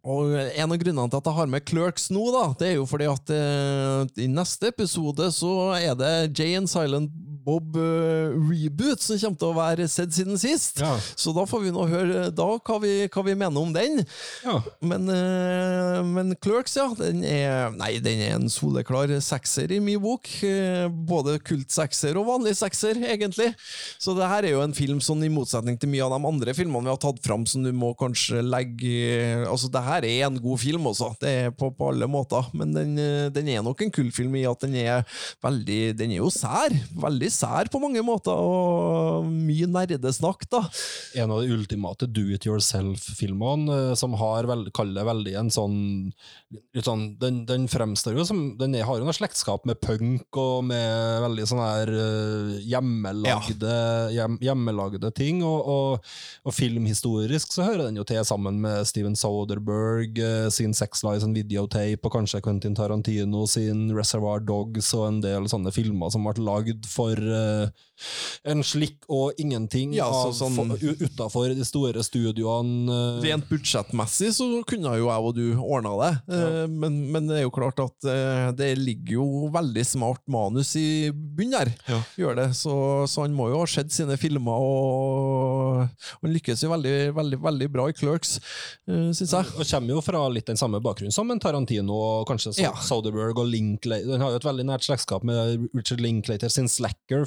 og En av grunnene til at jeg har med Clerks nå, da, det er jo fordi at eh, i neste episode så er det Jay and Silent Bob eh, reboot som kommer til å være sett siden sist. Ja. Så da får vi nå høre da hva vi, hva vi mener om den. Ja. Men, eh, men Clerks, ja, den er, nei, den er en soleklar sekser i min bok. Eh, både kultsekser og vanlig sekser, egentlig. Så det her er jo en film som i motsetning til mye av de andre filmene vi har tatt fram, som du må kanskje legge Altså, det her er en god film også, det er på, på alle måter. Men den, den er nok en kultfilm i at den er veldig Den er jo sær. Veldig sær på mange måter, og mye nerdesnakk, da. En av de ultimate do it yourself-filmene, eh, som har vel, kaller veldig en sånn, sånn den, den fremstår jo som Den er- har jo noe slektskap med punk og med veldig sånn her eh, hjemmelagde, hjem, hjemmelagde ting. Og, og, og filmhistorisk så hører den jo til sammen med Steven Soderberg eh, sin Sex Lies and Videotape, og kanskje Quentin Tarantino sin Reservoir Dogs og en del sånne filmer som ble lagd for eh, en slikk og ingenting Ja, av, sånn- for, u- utenfor de store studioene. eh, Rent budsjettmessig så kunne jo jeg og du ordna det, ja. men, men det er jo klart at eh, det ligger jo veldig smart manus i bunnen der. Ja. Gjør det, så, så han må jo ha sett sine filmer, og han lykkes jo veldig, veldig, veldig bra i Clerks, syns jeg. Og kommer jo fra litt den samme bakgrunnen som en Tarantino og kanskje Ja. Soderberg og Linklater. Han har jo et veldig nært slektskap med Richard Linklater sin Slacker, Slacker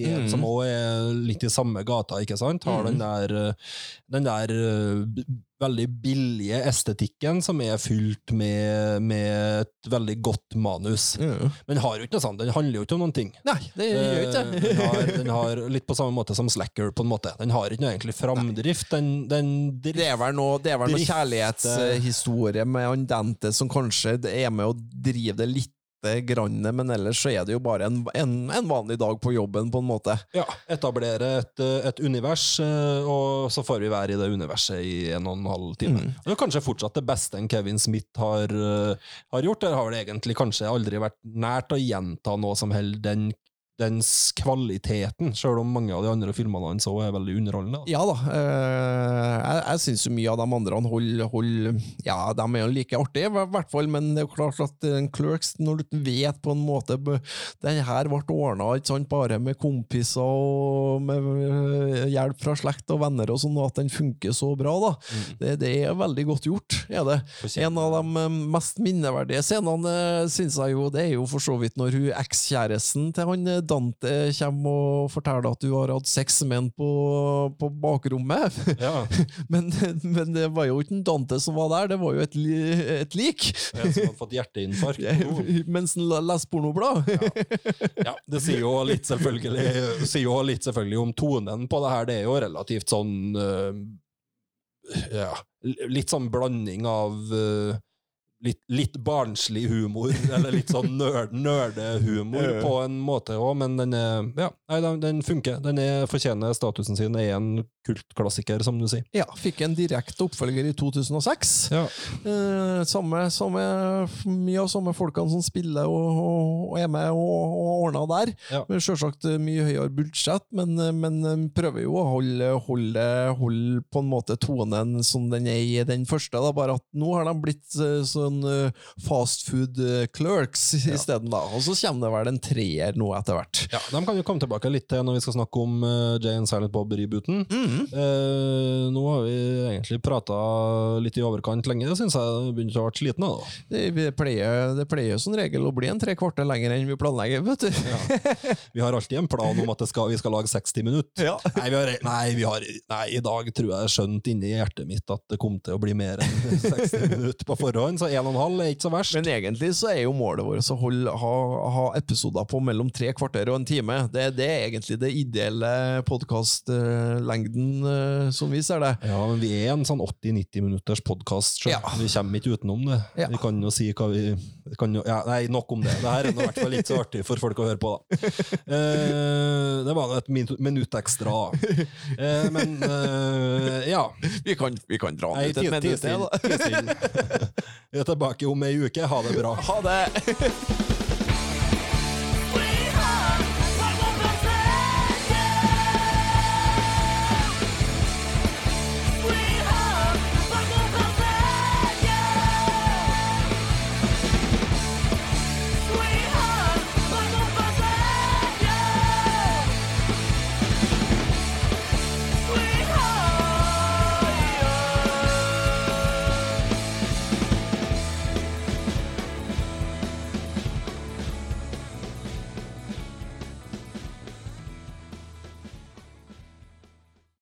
fra 1991, som òg er litt i samme gata, ikke sant? Har den der, eh, den der eh, veldig billige estetikken som er fylt med, med et veldig godt manus. Mm. Men den har jo ikke noe sånt, den handler jo ikke om noen ting. Nei, det gjør Eh, ikke den, det. har, den har litt på samme måte som Slacker, på en måte. Den har ikke noe egentlig framdrift. Den, den Det er vel noe, er vel noe kjærlighetshistorie med Andente som kanskje er med å drive det litt grann, men ellers så er det jo bare en, en, en vanlig dag på jobben, på en måte. Ja, etablere et, eh, et univers, eh, og så får vi være i det universet i en og en halv time. Mm. Det er kanskje fortsatt det beste en Kevin Smith har, eh, har gjort. Der har vel egentlig kanskje aldri vært nært å gjenta noe som holder den, dens kvaliteten, sjøl om mange av de andre filmene hans så, er veldig underholdende. Ja da, eh, jeg, jeg syns mye av de andre holder hold, Ja, de er jo like artige, i hvert fall, men det er jo klart at en Clerks, når du vet på en måte Den her ble ordna bare med kompiser og med eh, hjelp fra slekt og venner og sånn, og at den funker så bra, da. Det, det er veldig godt gjort, er det. En av de eh, mest minneverdige scenene syns jeg jo, det er jo for så vidt når hun ekskjæresten til han Dante kommer og forteller at du har hatt sex med han på, på bakrommet. Ja, Men, men det var jo ikke en Dante som var der, det var jo et, et lik. En som hadde fått hjerteinfarkt. Oh. Mens han leser pornoblad. Ja, det sier jo litt selvfølgelig, sier jo litt selvfølgelig om tonen på det her. Det er jo relativt sånn eh, Ja, litt sånn blanding av eh, litt, litt barnslig humor, eller litt sånn nerd, nerdehumor Ja. på en måte òg, men den er Ja, nei, den, den funker. Den er, fortjener statusen sin. Er en kultklassiker, som du sier. Ja, fikk en direkte oppfølger i 2006. Ja. Eh, samme, samme, mye av samme folkene som spiller og, og, og er med og, og ordner der. Ja. Selvsagt eh, mye høyere budsjett, men, eh, men eh, prøver jo å holde, holde, holde på en måte tonen som den er i den første. Da. Bare at nå har de blitt sånn fast food clerks ja. isteden, da. Og så kommer det vel en treer nå etter hvert. Ja, De kan jo komme tilbake litt til når vi skal snakke om uh, Jay and Silent Bob-rebooten. Eh, nå har vi egentlig prata litt i overkant lenge, det syns jeg begynner å bli sliten av. da. Det, pleier, det pleier som regel å bli en tre kvarter lenger enn vi planlegger, vet du. Vi har alltid en plan om at det skal, vi skal lage 60 minutter. Ja. Nei, vi har, nei, vi har, nei, i dag tror jeg skjønt inni hjertet mitt at det kom til å bli mer enn 60 minutter på forhånd, så 1,5 er ikke så verst. Men egentlig så er jo målet vårt å holde, ha, ha episoder på mellom tre kvarter og en time. Det, det er egentlig det ideelle podkastlengden, som vi ser det. ja, men vi er en sånn 80-90 minutters podkast, Ja. vi kommer ikke utenom det. Ja. Vi kan jo si hva vi, vi kan jo, ja, Nei, nok om det. Det her er i hvert fall ikke så artig for folk å høre på, da. Uh, det var et minutt ekstra. Uh, men eh, ja. Vi kan, vi kan dra den ut et minutt til. Vi er tilbake om ei uke. Ha det bra. Ha det!